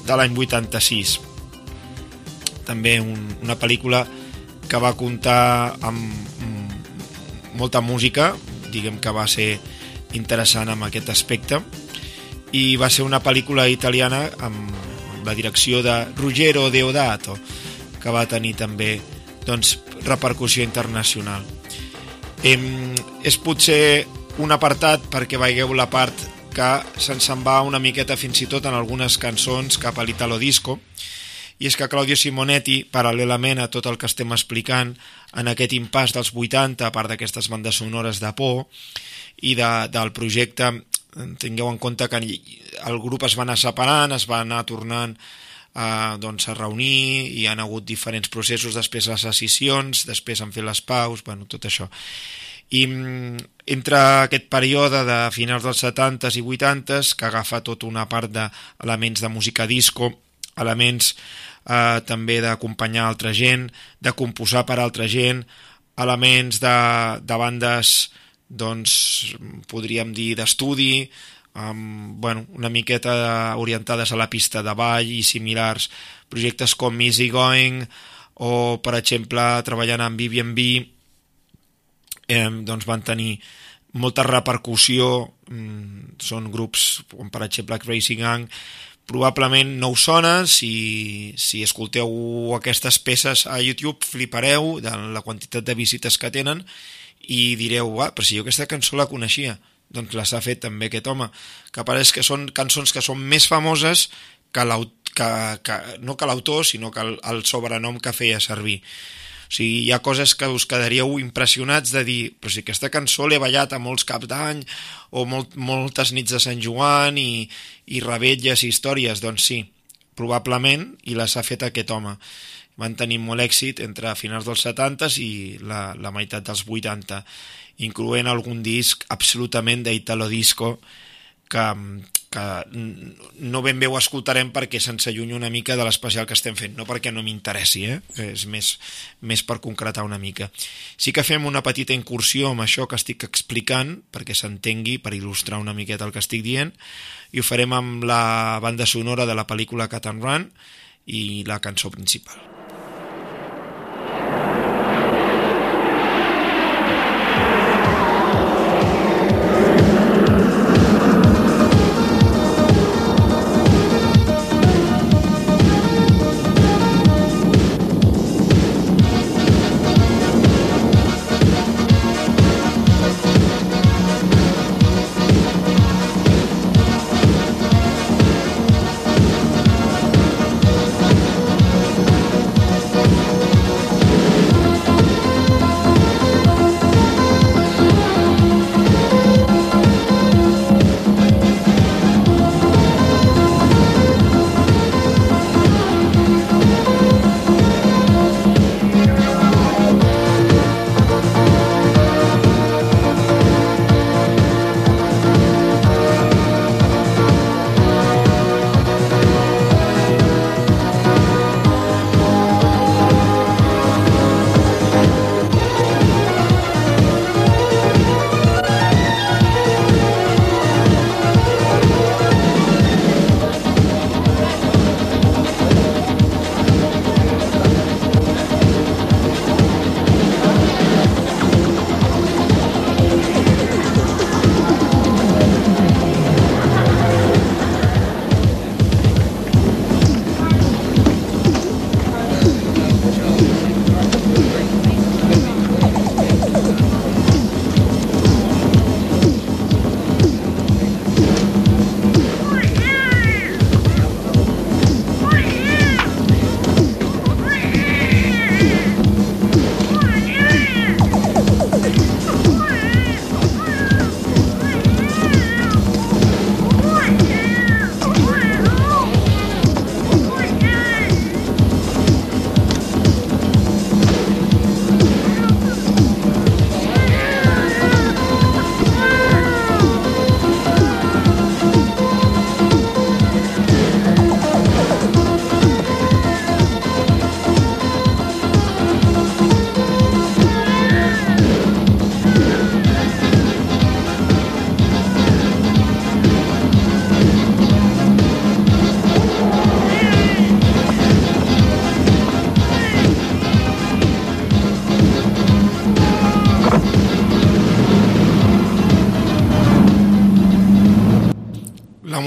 de l'any 86 també un, una pel·lícula que va comptar amb molta música, diguem que va ser interessant amb aquest aspecte, i va ser una pel·lícula italiana amb la direcció de Ruggero Deodato, que va tenir també doncs, repercussió internacional. Em, és potser un apartat perquè veieu la part que se'ns en va una miqueta fins i tot en algunes cançons cap a l'Italo Disco, i és que Claudio Simonetti, paral·lelament a tot el que estem explicant en aquest impàs dels 80, a part d'aquestes bandes sonores de por i de, del projecte, tingueu en compte que el grup es va anar separant, es va anar tornant a, doncs, a reunir, i han hagut diferents processos, després les sessions, després han fet les paus, bueno, tot això. I mm, entre aquest període de finals dels 70s i 80s, que agafa tota una part d'elements de música disco, elements eh, també d'acompanyar altra gent, de composar per altra gent, elements de, de bandes, doncs, podríem dir, d'estudi, amb, bueno, una miqueta orientades a la pista de ball i similars, projectes com Easy Going o, per exemple, treballant amb BB&B, eh, doncs van tenir molta repercussió, mm, són grups com per exemple Crazy Gang, probablement no us sona, si, si escolteu aquestes peces a YouTube flipareu de la quantitat de visites que tenen i direu, ah, però si jo aquesta cançó la coneixia, doncs les ha fet també aquest home, que pareix que són cançons que són més famoses que, que, que no que l'autor, sinó que el, el sobrenom que feia servir. Sigui, hi ha coses que us quedaríeu impressionats de dir, però si aquesta cançó l'he ballat a molts caps d'any o molt, moltes nits de Sant Joan i, i rebetges i històries, doncs sí, probablement, i les ha fet aquest home. Van tenir molt èxit entre finals dels 70 i la, la meitat dels 80, incloent algun disc absolutament d'Italo Disco, que, que no ben bé ho escoltarem perquè se'ns allunya una mica de l'especial que estem fent, no perquè no m'interessi, eh? és més, més per concretar una mica. Sí que fem una petita incursió amb això que estic explicant, perquè s'entengui, per il·lustrar una miqueta el que estic dient, i ho farem amb la banda sonora de la pel·lícula Cat and Run i la cançó principal.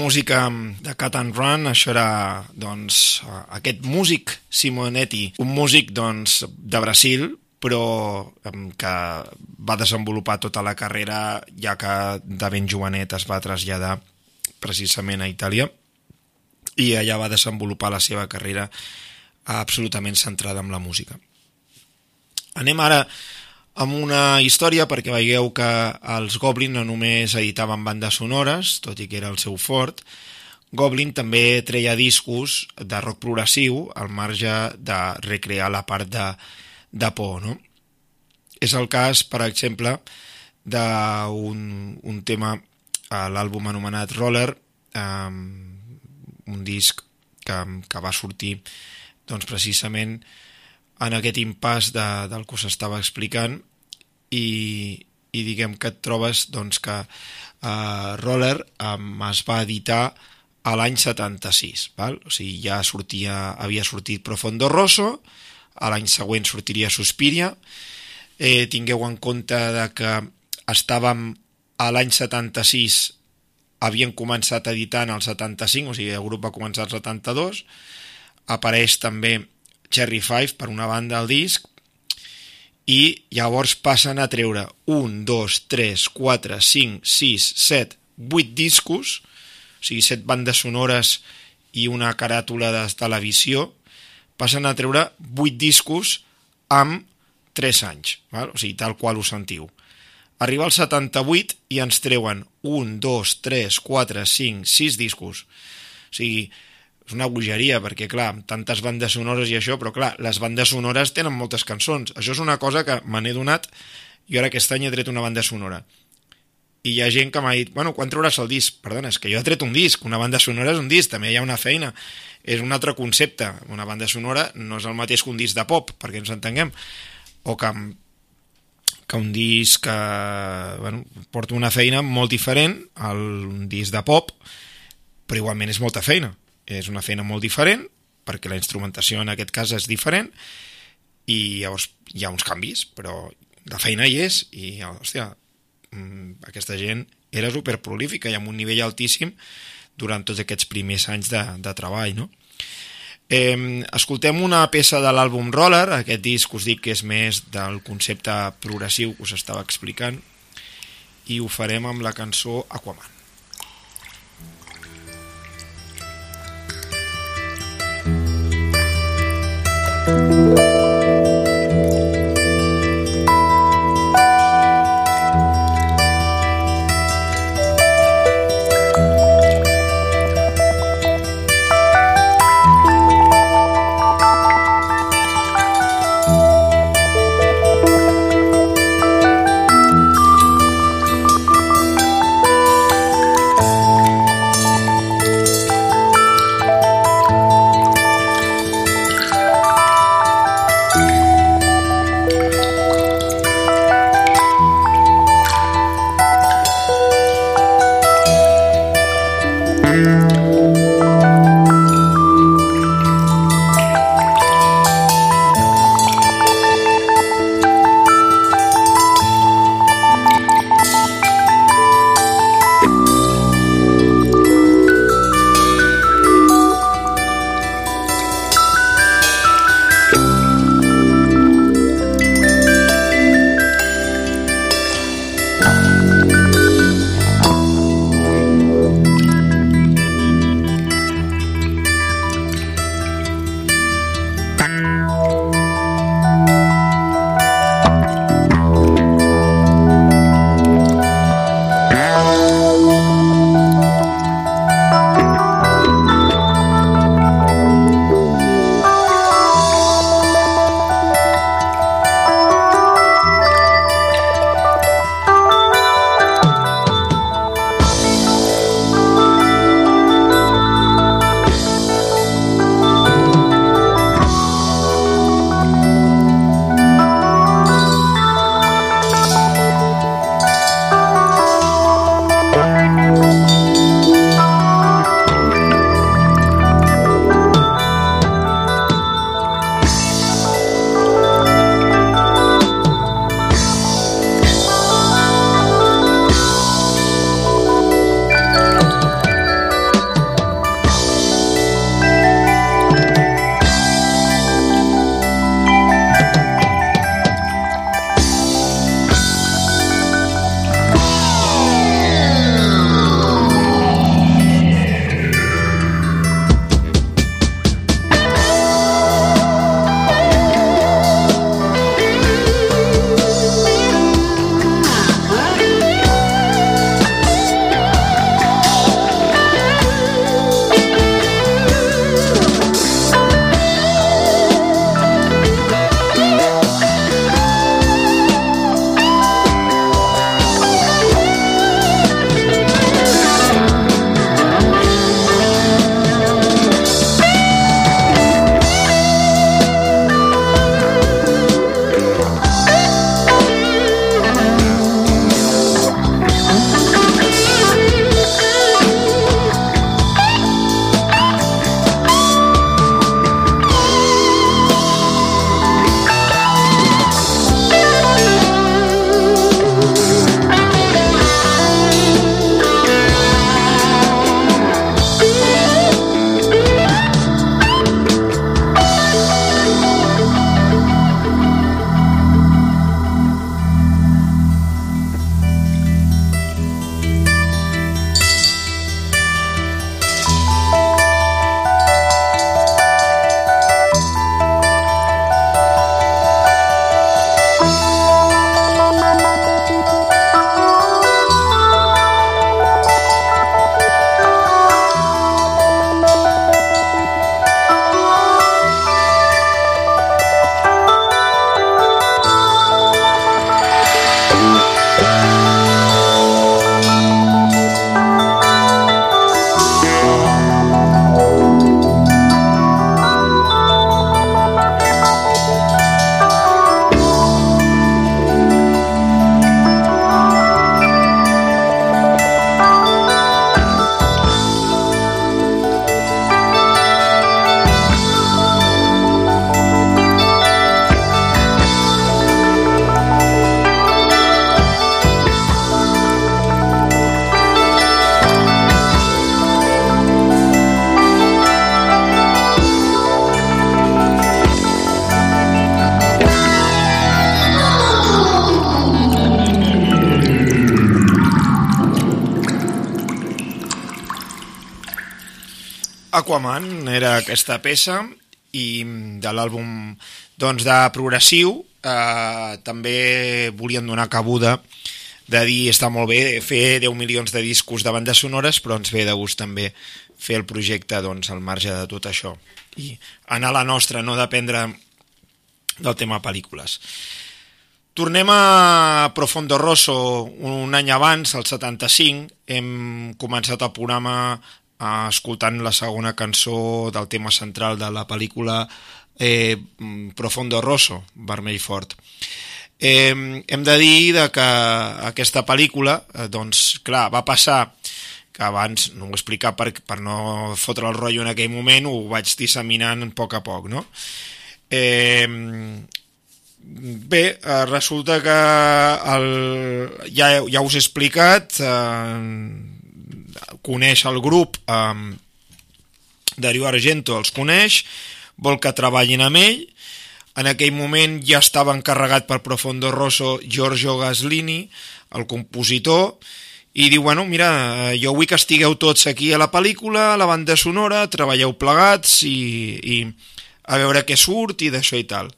Música de Cat and Run, això era doncs, aquest músic Simonetti, un músic doncs, de Brasil, però que va desenvolupar tota la carrera ja que de ben jovenet es va traslladar precisament a Itàlia i allà va desenvolupar la seva carrera absolutament centrada en la música. Anem ara amb una història perquè veieu que els Goblin no només editaven bandes sonores, tot i que era el seu fort, Goblin també treia discos de rock progressiu al marge de recrear la part de, de por, no? És el cas, per exemple, d'un un tema a l'àlbum anomenat Roller, um, un disc que, que va sortir doncs, precisament en aquest impàs de, del que us estava explicant i, i diguem que et trobes doncs, que uh, Roller um, es va editar a l'any 76, val? o sigui, ja sortia, havia sortit Profondo Rosso, a l'any següent sortiria Suspiria, eh, tingueu en compte de que estàvem a l'any 76 havien començat editant el 75, o sigui, el grup va començar el 72, apareix també Cherry Five per una banda al disc, i llavors passen a treure 1, 2, 3, 4, 5, 6, 7, 8 discos, o sigui, 7 bandes sonores i una caràtula de televisió, passen a treure 8 discos amb 3 anys, val? o sigui, tal qual ho sentiu. Arriba al 78 i ens treuen 1, 2, 3, 4, 5, 6 discos. O sigui, és una bogeria, perquè, clar, amb tantes bandes sonores i això, però, clar, les bandes sonores tenen moltes cançons. Això és una cosa que me n'he donat i ara aquest any he tret una banda sonora. I hi ha gent que m'ha dit, bueno, quan trauràs el disc? Perdona, és que jo he tret un disc, una banda sonora és un disc, també hi ha una feina. És un altre concepte. Una banda sonora no és el mateix que un disc de pop, perquè ens entenguem. O que, que un disc que bueno, porta una feina molt diferent al disc de pop, però igualment és molta feina és una feina molt diferent, perquè la instrumentació en aquest cas és diferent, i llavors hi ha uns canvis, però la feina hi és, i, hòstia, mm, aquesta gent era superprolífica i amb un nivell altíssim durant tots aquests primers anys de, de treball, no? Eh, escoltem una peça de l'àlbum Roller, aquest disc us dic que és més del concepte progressiu que us estava explicant, i ho farem amb la cançó Aquaman. Aquaman era aquesta peça i de l'àlbum doncs, de progressiu eh, també volien donar cabuda de dir està molt bé fer 10 milions de discos de bandes sonores però ens ve de gust també fer el projecte doncs, al marge de tot això i anar a la nostra, no dependre del tema pel·lícules. Tornem a Profondo Rosso un any abans, el 75, hem començat el programa eh, escoltant la segona cançó del tema central de la pel·lícula eh, Profondo Rosso, Vermell Fort. Eh, hem de dir de que aquesta pel·lícula, eh, doncs, clar, va passar que abans no ho he explicat per, per no fotre el rotllo en aquell moment, ho vaig disseminant a poc a poc, no? Eh, bé, eh, resulta que el, ja, ja us he explicat, eh, coneix el grup, eh, Dario Argento els coneix, vol que treballin amb ell, en aquell moment ja estava encarregat per Profondo Rosso Giorgio Gaslini, el compositor, i diu, bueno, mira, jo vull que estigueu tots aquí a la pel·lícula, a la banda sonora, treballeu plegats i, i a veure què surt i d'això i tal.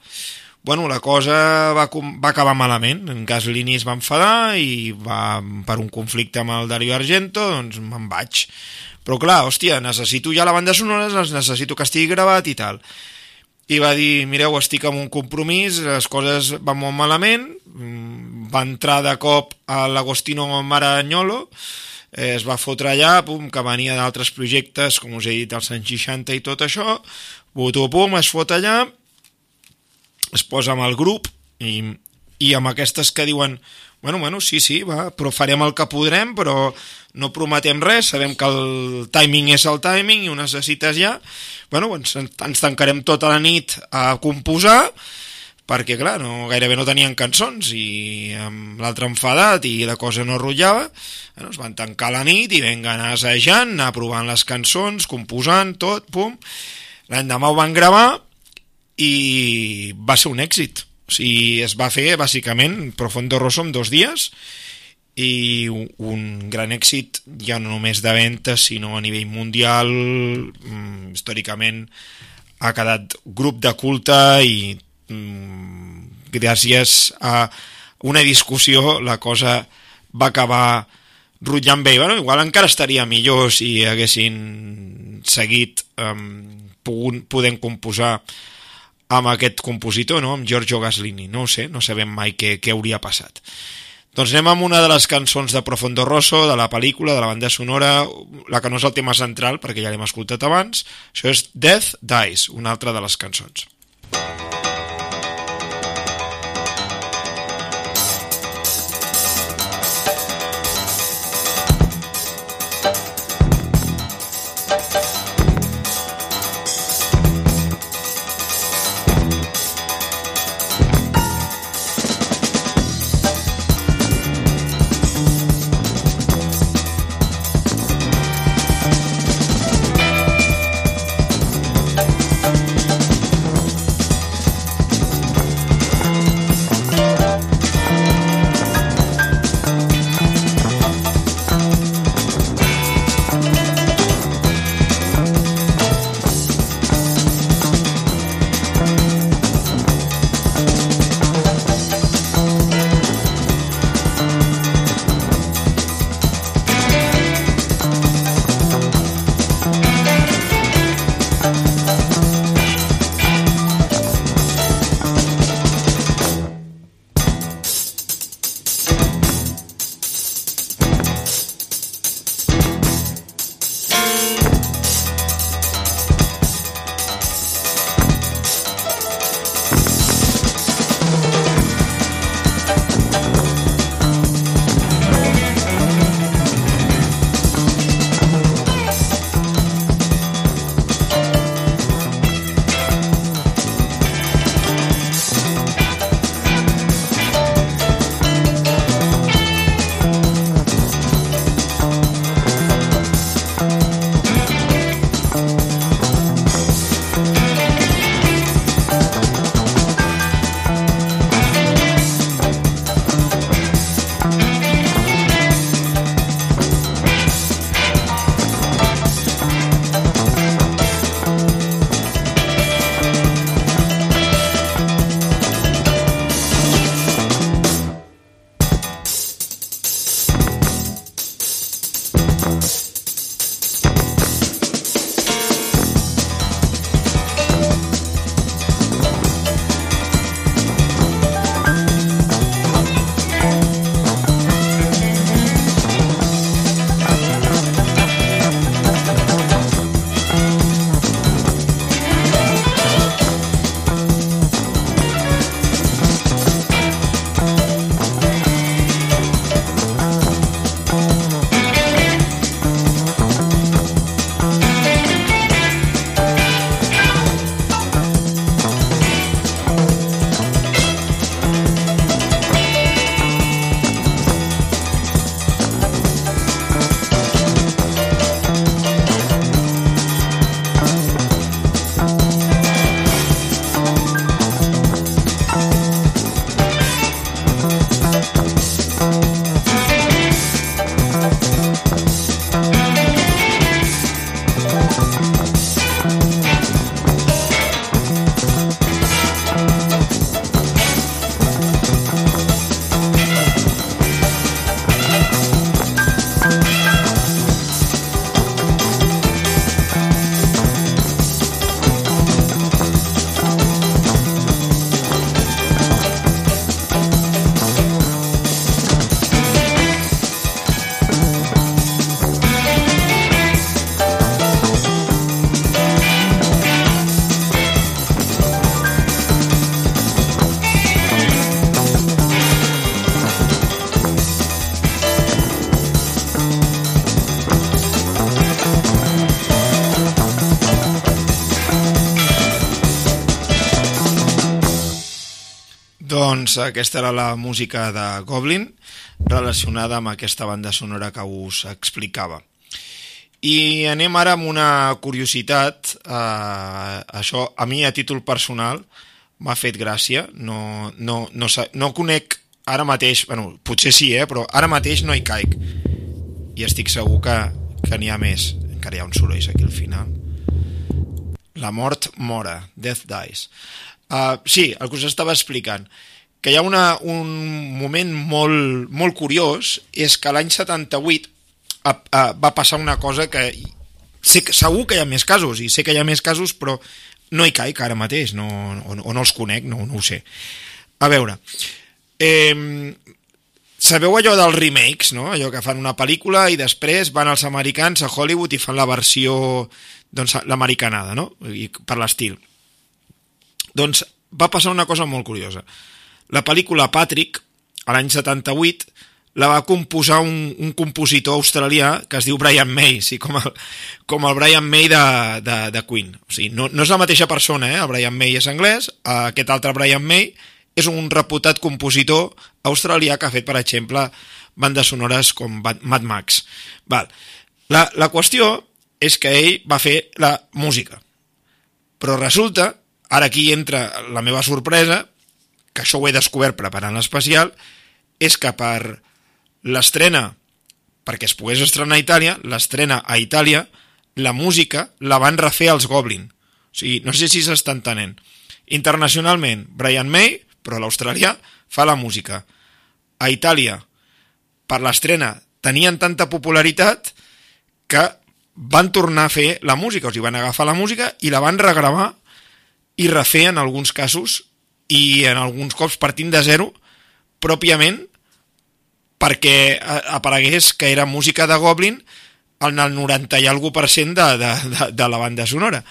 Bueno, la cosa va, va acabar malament, en Gaslini es va enfadar i va, per un conflicte amb el Dario Argento, doncs me'n vaig. Però clar, hòstia, necessito ja la banda sonora, necessito que estigui gravat i tal i va dir, mireu, estic amb un compromís, les coses van molt malament, mm, va entrar de cop a l'Agostino Maragnolo, eh, es va fotre allà, pum, que venia d'altres projectes, com us he dit, als anys 60 i tot això, pum, pum, es fot allà, es posa amb el grup, i, i amb aquestes que diuen, bueno, bueno, sí, sí, va, però farem el que podrem, però no prometem res, sabem que el timing és el timing i ho necessites ja, bueno, ens, ens tancarem tota la nit a composar, perquè clar, no, gairebé no tenien cançons i amb l'altre enfadat i la cosa no rotllava, bueno, es van tancar la nit i venga anar assajant, anar provant les cançons, composant, tot, pum. L'endemà ho van gravar i va ser un èxit o sigui, es va fer, bàsicament, Profondo Rosso en dos dies i un gran èxit ja no només de ventes, sinó a nivell mundial, mm, històricament ha quedat grup de culte i mm, gràcies a una discussió la cosa va acabar rotllant bé. Bueno, igual encara estaria millor si haguessin seguit um, podent composar amb aquest compositor, no? amb Giorgio Gaslini. No ho sé, no sabem mai què, què hauria passat. Doncs anem amb una de les cançons de Profondo Rosso, de la pel·lícula, de la banda sonora, la que no és el tema central, perquè ja l'hem escoltat abans. Això és Death Dies, una altra de les cançons. Doncs aquesta era la música de Goblin relacionada amb aquesta banda sonora que us explicava. I anem ara amb una curiositat, eh, això a mi a títol personal m'ha fet gràcia, no, no, no, no conec ara mateix, bueno, potser sí, eh, però ara mateix no hi caic. I estic segur que, que n'hi ha més. Encara hi ha un soroll aquí al final. La mort mora, death dies. Uh, sí, el que us estava explicant, que hi ha una, un moment molt, molt curiós, és que l'any 78 uh, uh, va passar una cosa que sé que segur que hi ha més casos, i sé que hi ha més casos, però no hi caic ara mateix, no, o, o no els conec, no, no ho sé. A veure, eh, sabeu allò dels remakes, no? Allò que fan una pel·lícula i després van els americans a Hollywood i fan la versió, doncs, l'americanada, no? I per l'estil. Doncs va passar una cosa molt curiosa. La pel·lícula Patrick, a l'any 78, la va composar un, un compositor australià que es diu Brian May, sí, com, el, com el Brian May de, de, de Queen. O sigui, no, no és la mateixa persona, eh? el Brian May és anglès, aquest altre Brian May és un reputat compositor australià que ha fet, per exemple, bandes sonores com Mad Max. Val. La, la qüestió és que ell va fer la música. Però resulta Ara aquí entra la meva sorpresa, que això ho he descobert preparant l'especial, és que per l'estrena, perquè es pogués estrenar a Itàlia, l'estrena a Itàlia, la música la van refer als Goblin. O sigui, no sé si s'està entenent. Internacionalment, Brian May, però l'australià, fa la música. A Itàlia, per l'estrena, tenien tanta popularitat que van tornar a fer la música, o sigui, van agafar la música i la van regravar i refer en alguns casos i en alguns cops partint de zero pròpiament perquè aparegués que era música de Goblin en el 90 i algú per cent de, de, de, de la banda sonora.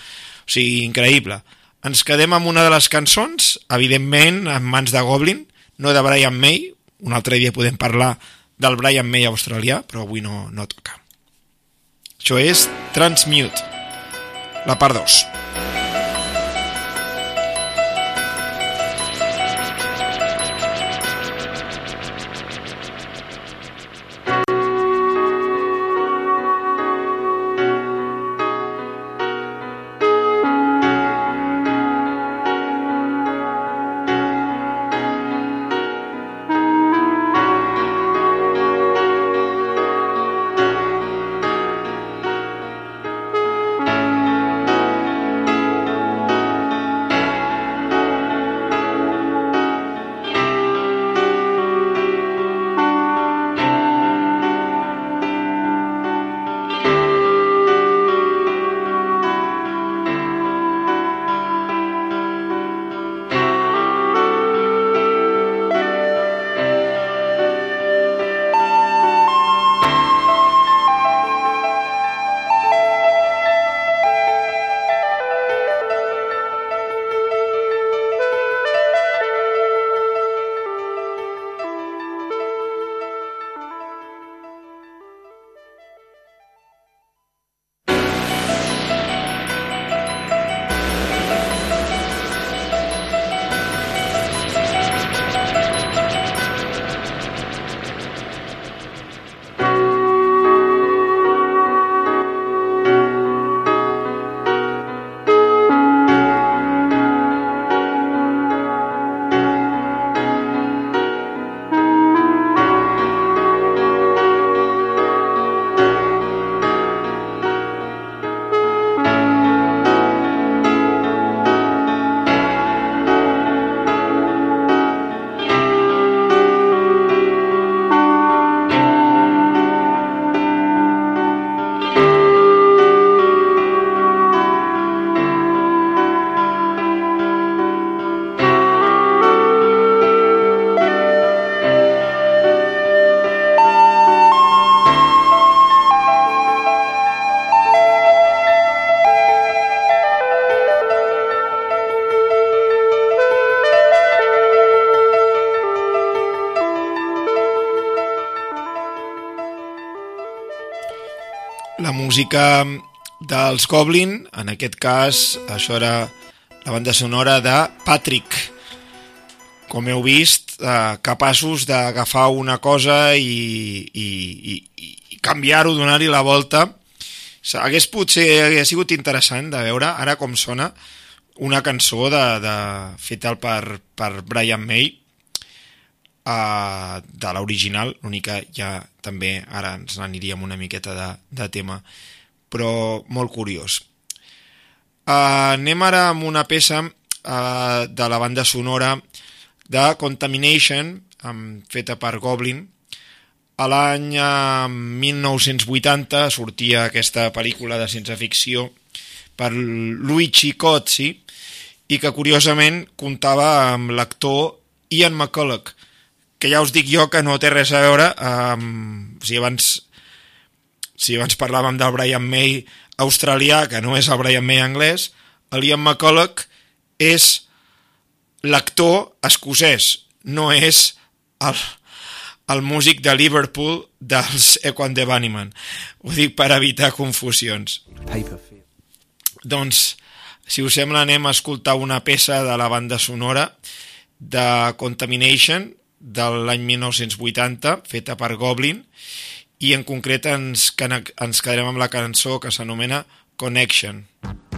O sigui, increïble. Ens quedem amb una de les cançons, evidentment, en mans de Goblin, no de Brian May, un altre dia podem parlar del Brian May australià, però avui no, no toca. Això és Transmute, la part 2. Música dels Goblin, en aquest cas això era la banda sonora de Patrick. com heu vist, eh, capaços d'agafar una cosa i, i, i, i canviar-ho, donar-hi la volta. Hagués potser hagués sigut interessant de veure ara com sona una cançó de, de, feta per, per Brian May, uh, de l'original, l'única ja també ara ens n'aniríem una miqueta de, de tema, però molt curiós. Uh, anem ara amb una peça uh, de la banda sonora de Contamination, um, feta per Goblin. A l'any uh, 1980 sortia aquesta pel·lícula de ciència-ficció per Luigi Cozzi i que curiosament comptava amb l'actor Ian McCulloch, que ja us dic jo que no té res a veure amb... Si abans, si abans parlàvem del Brian May australià, que no és el Brian May anglès, el Ian McCulloch és l'actor escocès, no és el, el músic de Liverpool dels Equan de Bunnyman. Ho dic per evitar confusions. Doncs, si us sembla, anem a escoltar una peça de la banda sonora de Contamination, de l'any 1980, feta per Goblin, i en concret ens, ens quedarem amb la cançó que s'anomena Connection. Connection.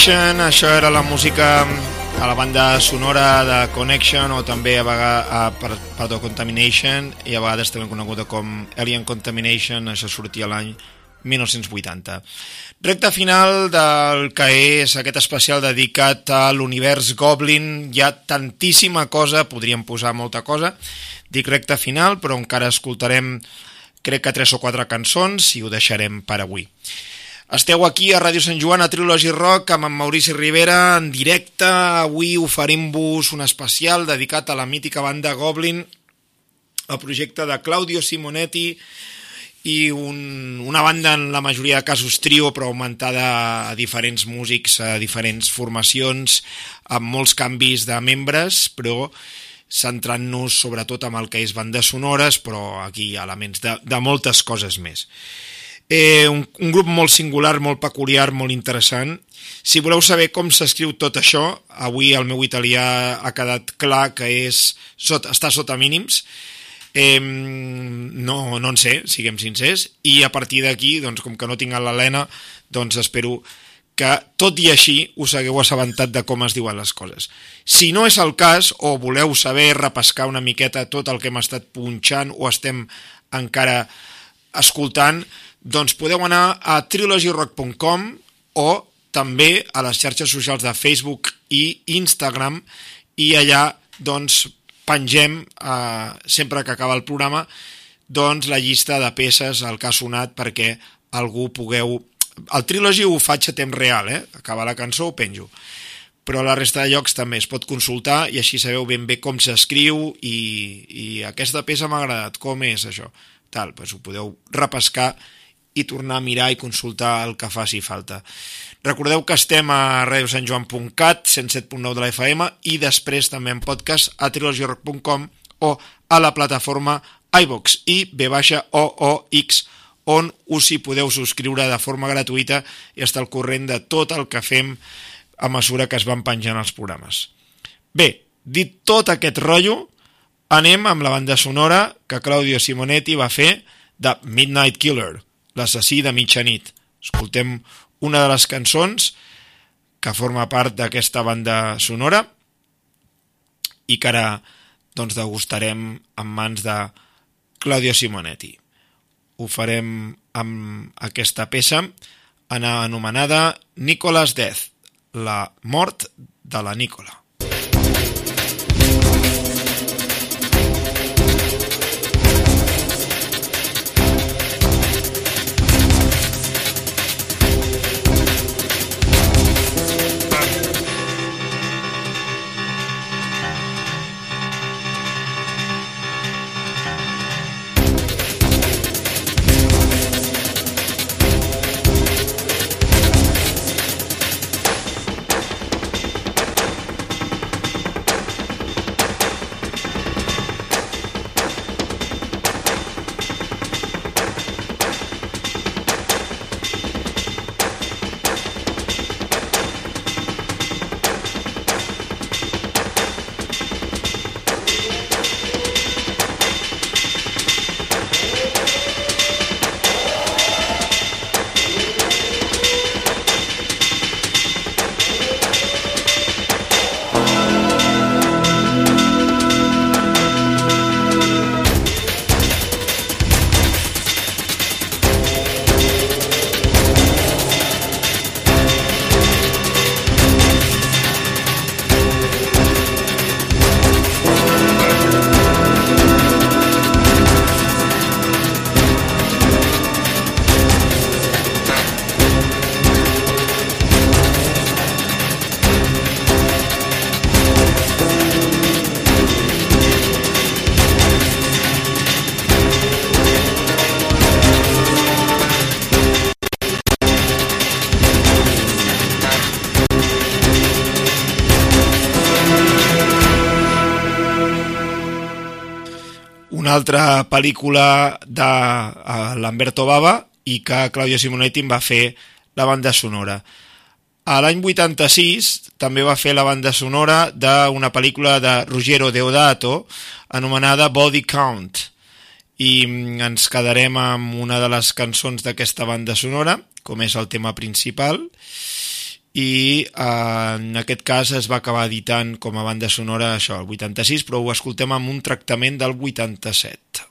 Connection, això era la música a la banda sonora de Connection o també a vegades, a, per, perdó, Contamination i a vegades també coneguda com Alien Contamination, això sortia l'any 1980. Recta final del que és aquest especial dedicat a l'univers Goblin. Hi ha tantíssima cosa, podríem posar molta cosa. Dic recta final, però encara escoltarem crec que tres o quatre cançons i ho deixarem per avui. Esteu aquí a Ràdio Sant Joan, a Trilogy Rock, amb en Maurici Rivera, en directe. Avui oferim-vos un especial dedicat a la mítica banda Goblin, el projecte de Claudio Simonetti i un, una banda en la majoria de casos trio, però augmentada a diferents músics, a diferents formacions, amb molts canvis de membres, però centrant-nos sobretot amb el que és bandes sonores, però aquí hi ha elements de, de moltes coses més. Eh, un, un grup molt singular, molt peculiar, molt interessant. Si voleu saber com s'escriu tot això, avui el meu italià ha quedat clar que és sota, està sota mínims. Eh, no, no en sé, siguem sincers, i a partir d'aquí, doncs, com que no tinc l'Helena, doncs espero que, tot i així, us hagueu assabentat de com es diuen les coses. Si no és el cas, o voleu saber repescar una miqueta tot el que hem estat punxant o estem encara escoltant, doncs podeu anar a trilogyrock.com o també a les xarxes socials de Facebook i Instagram. I allà doncs pengem eh, sempre que acaba el programa doncs la llista de peces al que ha sonat perquè algú pugueu... El Trilogy ho faig a temps real, eh? acaba la cançó, ho penjo. Però la resta de llocs també es pot consultar i així sabeu ben bé com s'escriu i, i aquesta peça m'ha agradat, com és això? Tal, doncs ho podeu repescar i tornar a mirar i consultar el que faci falta. Recordeu que estem a radiosantjoan.cat, 107.9 de la FM, i després també en podcast a trilogyrrock.com o a la plataforma iVox i B-OOX, on us hi podeu subscriure de forma gratuïta i estar al corrent de tot el que fem a mesura que es van penjant els programes. Bé, dit tot aquest rotllo, anem amb la banda sonora que Claudio Simonetti va fer de Midnight Killer, l'assassí de mitjanit. Escoltem una de les cançons que forma part d'aquesta banda sonora i que ara doncs, degustarem en mans de Claudio Simonetti. Ho farem amb aquesta peça anomenada Nicolas Death, la mort de la Nicola. Pel·lícula de uh, Lamberto Bava i que Claudio Simonetti va fer la banda sonora. A l'any 86 també va fer la banda sonora d'una pel·lícula de Ruggero Deodato anomenada Body Count i mm, ens quedarem amb una de les cançons d'aquesta banda sonora, com és el tema principal, i eh, en aquest cas es va acabar editant com a banda sonora això, el 86, però ho escoltem amb un tractament del 87.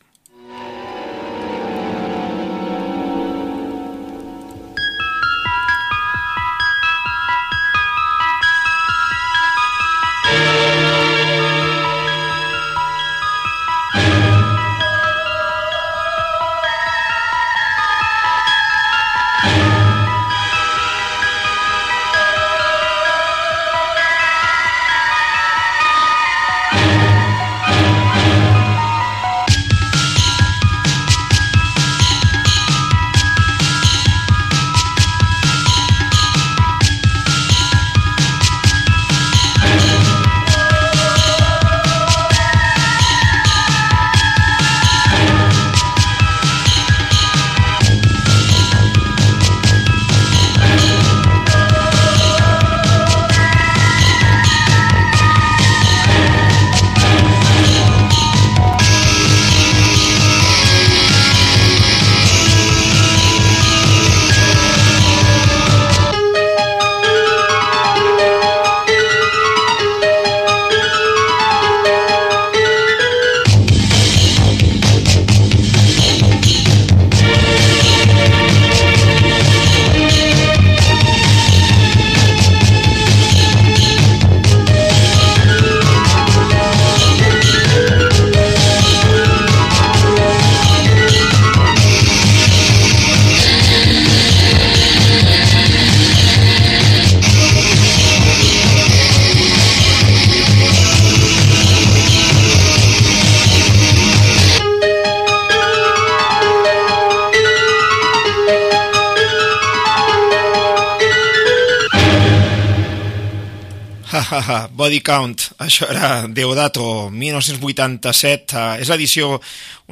Body Count, això era Deodato, 1987, uh, és l'edició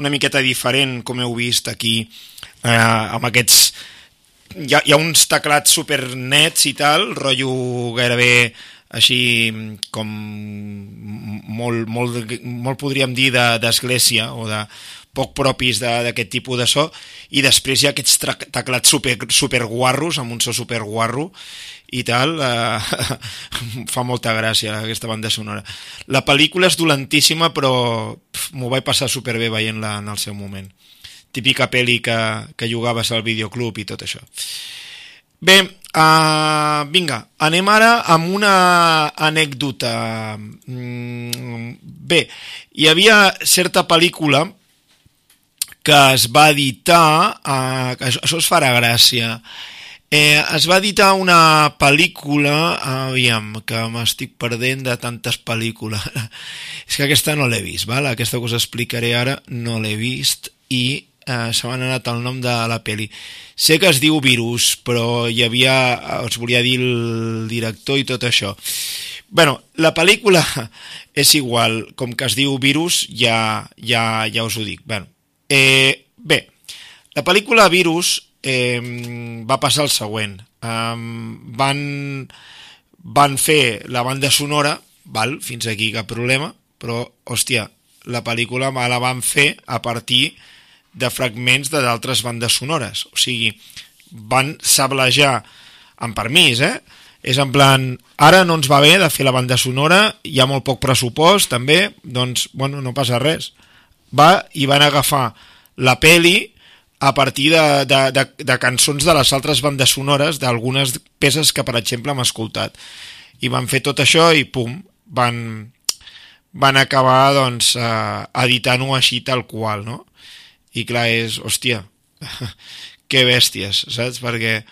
una miqueta diferent, com heu vist aquí, uh, amb aquests... Hi ha, hi ha uns teclats super nets i tal, rotllo gairebé així com molt, molt, molt podríem dir d'església o de poc propis d'aquest tipus de so i després hi ha aquests teclats super, super guarros amb un so super guarro i tal, eh, fa molta gràcia aquesta banda sonora. La pel·lícula és dolentíssima, però m'ho vaig passar superbé veient-la en el seu moment. Típica pel·li que, que jugaves al videoclub i tot això. Bé, uh, vinga, anem ara amb una anècdota. Mm, bé, hi havia certa pel·lícula que es va editar, uh, això, això es farà gràcia, Eh, es va editar una pel·lícula, aviam, que m'estic perdent de tantes pel·lícules. És que aquesta no l'he vist, val? aquesta que us explicaré ara no l'he vist i eh, se m'ha anat el nom de la peli. Sé que es diu Virus, però hi havia, us volia dir el director i tot això. bueno, la pel·lícula és igual, com que es diu Virus, ja, ja, ja us ho dic. Bueno, eh, bé, la pel·lícula Virus eh, va passar el següent. Um, van, van fer la banda sonora, val, fins aquí cap problema, però, hòstia, la pel·lícula la van fer a partir de fragments de d'altres bandes sonores. O sigui, van sablejar, amb permís, eh? És en plan, ara no ens va bé de fer la banda sonora, hi ha molt poc pressupost, també, doncs, bueno, no passa res. Va i van agafar la peli a partir de, de, de, de cançons de les altres bandes sonores d'algunes peces que, per exemple, hem escoltat. I van fer tot això i, pum, van, van acabar doncs, eh, editant-ho així tal qual, no? I clar, és, hòstia, que bèsties, saps? Perquè,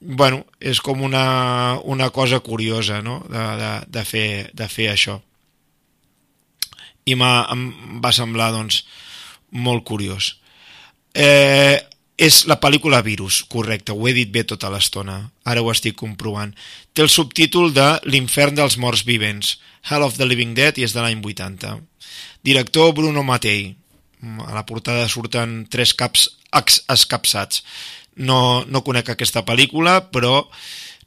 bueno, és com una, una cosa curiosa, no?, de, de, de, fer, de fer això. I em va semblar, doncs, molt curiós. Eh, és la pel·lícula Virus, correcte, ho he dit bé tota l'estona, ara ho estic comprovant. Té el subtítol de L'infern dels morts vivents, Hell of the Living Dead, i és de l'any 80. Director Bruno Mattei. A la portada surten tres caps escapçats. No, no conec aquesta pel·lícula, però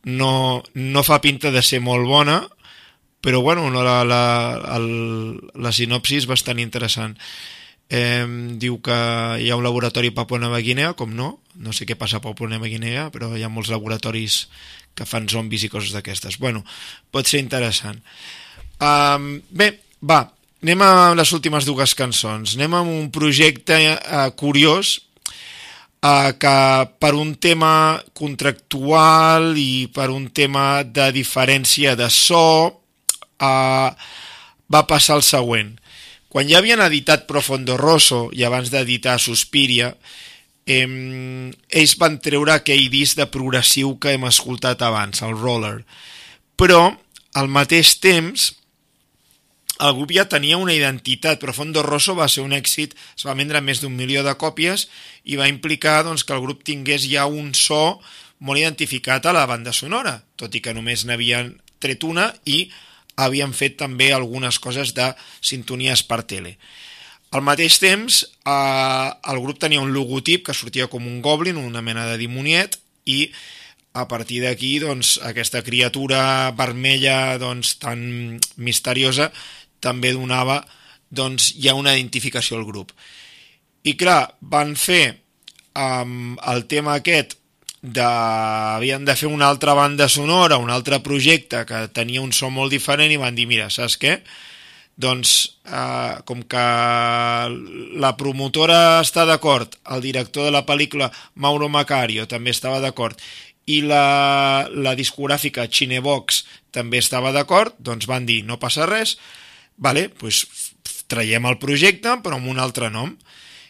no, no fa pinta de ser molt bona, però bueno, la, la, la, la sinopsi és bastant interessant eh, diu que hi ha un laboratori a Papua Nova Guinea, com no, no sé què passa a Papua Nova Guinea, però hi ha molts laboratoris que fan zombis i coses d'aquestes. Bueno, pot ser interessant. Um, bé, va, anem a les últimes dues cançons. Anem amb un projecte uh, curiós uh, que per un tema contractual i per un tema de diferència de so uh, va passar el següent quan ja havien editat Profondo Rosso i abans d'editar Suspiria, eh, ells van treure aquell disc de progressiu que hem escoltat abans, el Roller. Però, al mateix temps, el grup ja tenia una identitat. Profondo Rosso va ser un èxit, es va vendre més d'un milió de còpies i va implicar doncs, que el grup tingués ja un so molt identificat a la banda sonora, tot i que només n'havien tret una i havien fet també algunes coses de sintonies per tele. Al mateix temps, eh, el grup tenia un logotip que sortia com un goblin, una mena de dimoniet, i a partir d'aquí doncs, aquesta criatura vermella doncs, tan misteriosa també donava doncs, ja una identificació al grup. I clar, van fer um, el tema aquest de... havien de fer una altra banda sonora, un altre projecte que tenia un so molt diferent i van dir, mira, saps què? Doncs, eh, com que la promotora està d'acord, el director de la pel·lícula, Mauro Macario, també estava d'acord, i la, la discogràfica Cinebox també estava d'acord, doncs van dir, no passa res, vale, doncs traiem el projecte però amb un altre nom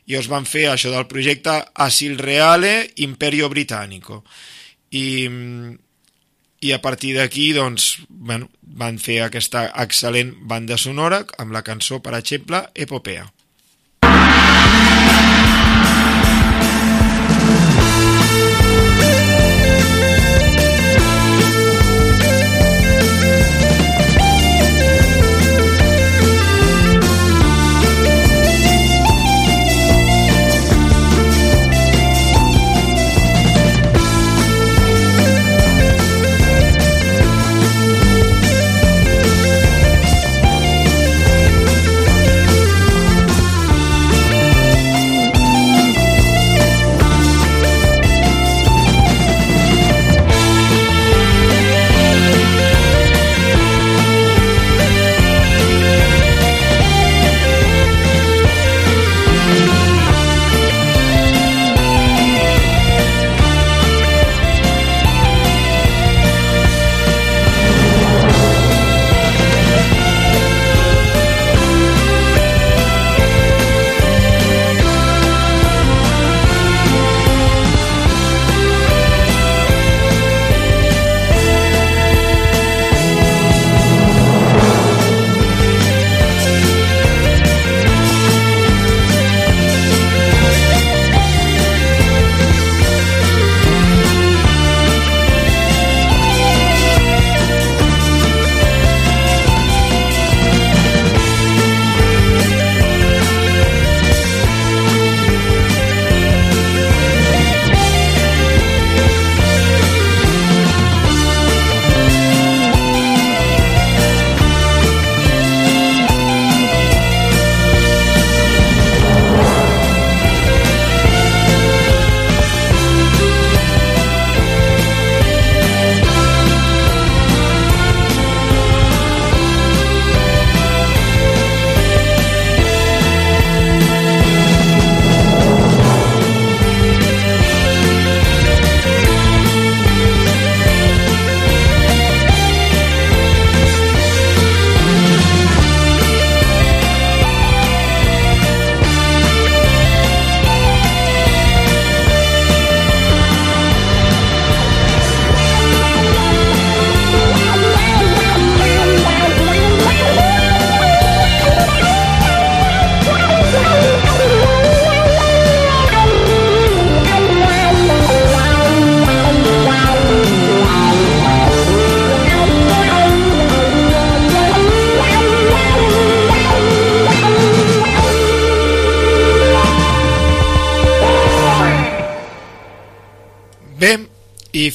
i es van fer això del projecte Asil Reale Imperio Británico i, i a partir d'aquí doncs, bueno, van fer aquesta excel·lent banda sonora amb la cançó, per exemple, Epopea. I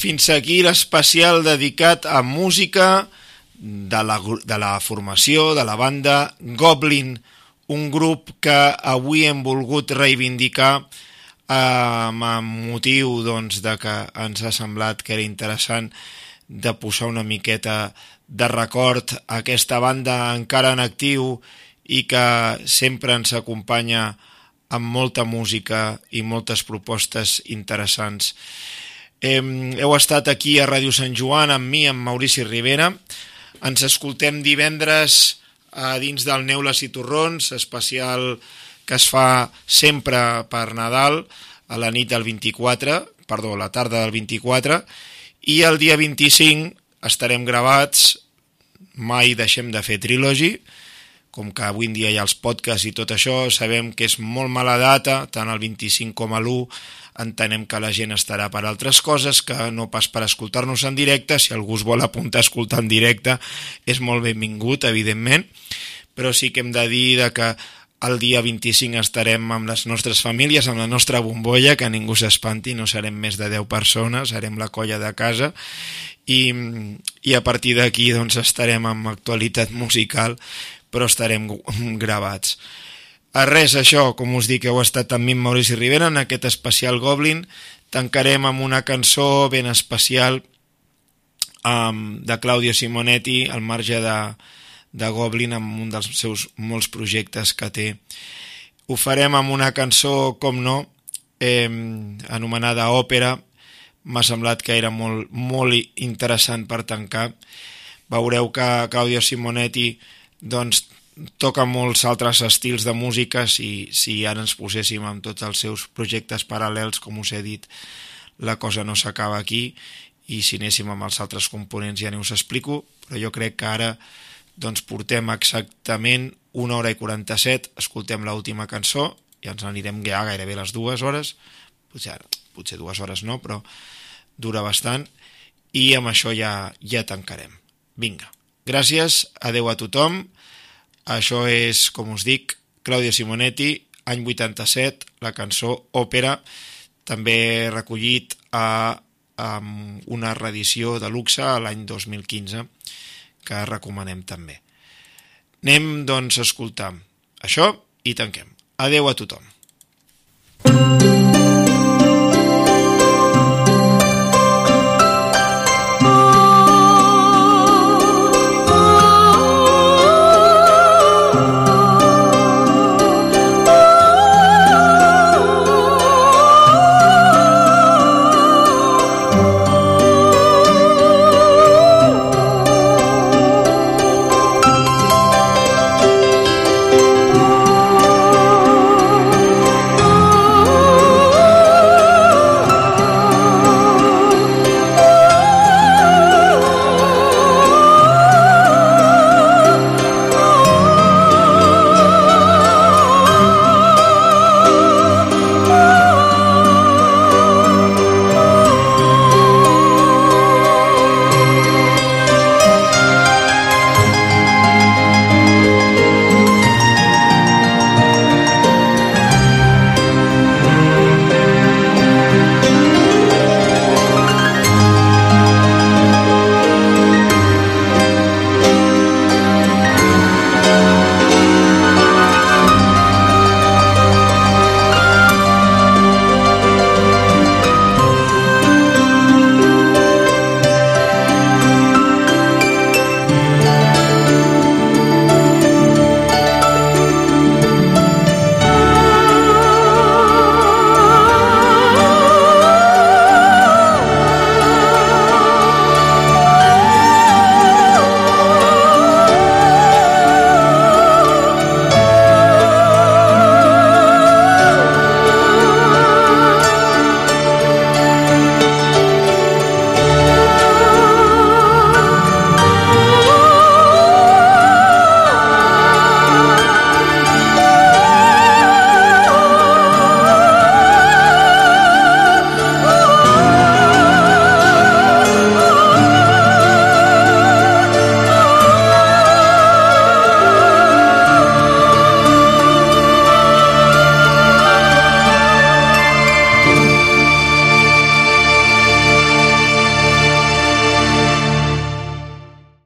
fins aquí l'especial dedicat a música de la, de la formació, de la banda Goblin, un grup que avui hem volgut reivindicar eh, amb motiu doncs, de que ens ha semblat que era interessant de posar una miqueta de record a aquesta banda encara en actiu i que sempre ens acompanya amb molta música i moltes propostes interessants. Eh, heu estat aquí a Ràdio Sant Joan amb mi, amb Maurici Rivera. Ens escoltem divendres a dins del Neules i Torrons, especial que es fa sempre per Nadal, a la nit del 24, perdó, la tarda del 24, i el dia 25 estarem gravats, mai deixem de fer trilogy, com que avui en dia hi ha els podcasts i tot això, sabem que és molt mala data, tant el 25 com l'1, entenem que la gent estarà per altres coses, que no pas per escoltar-nos en directe, si algú es vol apuntar a escoltar en directe és molt benvingut, evidentment, però sí que hem de dir de que el dia 25 estarem amb les nostres famílies, amb la nostra bombolla, que ningú s'espanti, no serem més de 10 persones, serem la colla de casa, i, i a partir d'aquí doncs, estarem amb actualitat musical, però estarem gravats. A res, això, com us dic, heu estat amb mi Maurici Rivera en aquest especial Goblin. Tancarem amb una cançó ben especial um, de Claudio Simonetti, al marge de, de Goblin amb un dels seus molts projectes que té. Ho farem amb una cançó, com no, eh, anomenada Òpera. M'ha semblat que era molt, molt interessant per tancar. Veureu que Claudio Simonetti doncs, toca molts altres estils de música si, si ara ens poséssim amb tots els seus projectes paral·lels, com us he dit, la cosa no s'acaba aquí i si anéssim amb els altres components ja no us explico, però jo crec que ara doncs portem exactament una hora i 47, escoltem l'última cançó i ens anirem ja gairebé les dues hores, potser, potser dues hores no, però dura bastant, i amb això ja, ja tancarem. Vinga, gràcies, adeu a tothom, això és, com us dic, Claudia Simonetti, any 87, la cançó Òpera, també recollit a, a una reedició de luxe l'any 2015, que recomanem també. Anem, doncs, a escoltar això i tanquem. Adeu a tothom. Thank you.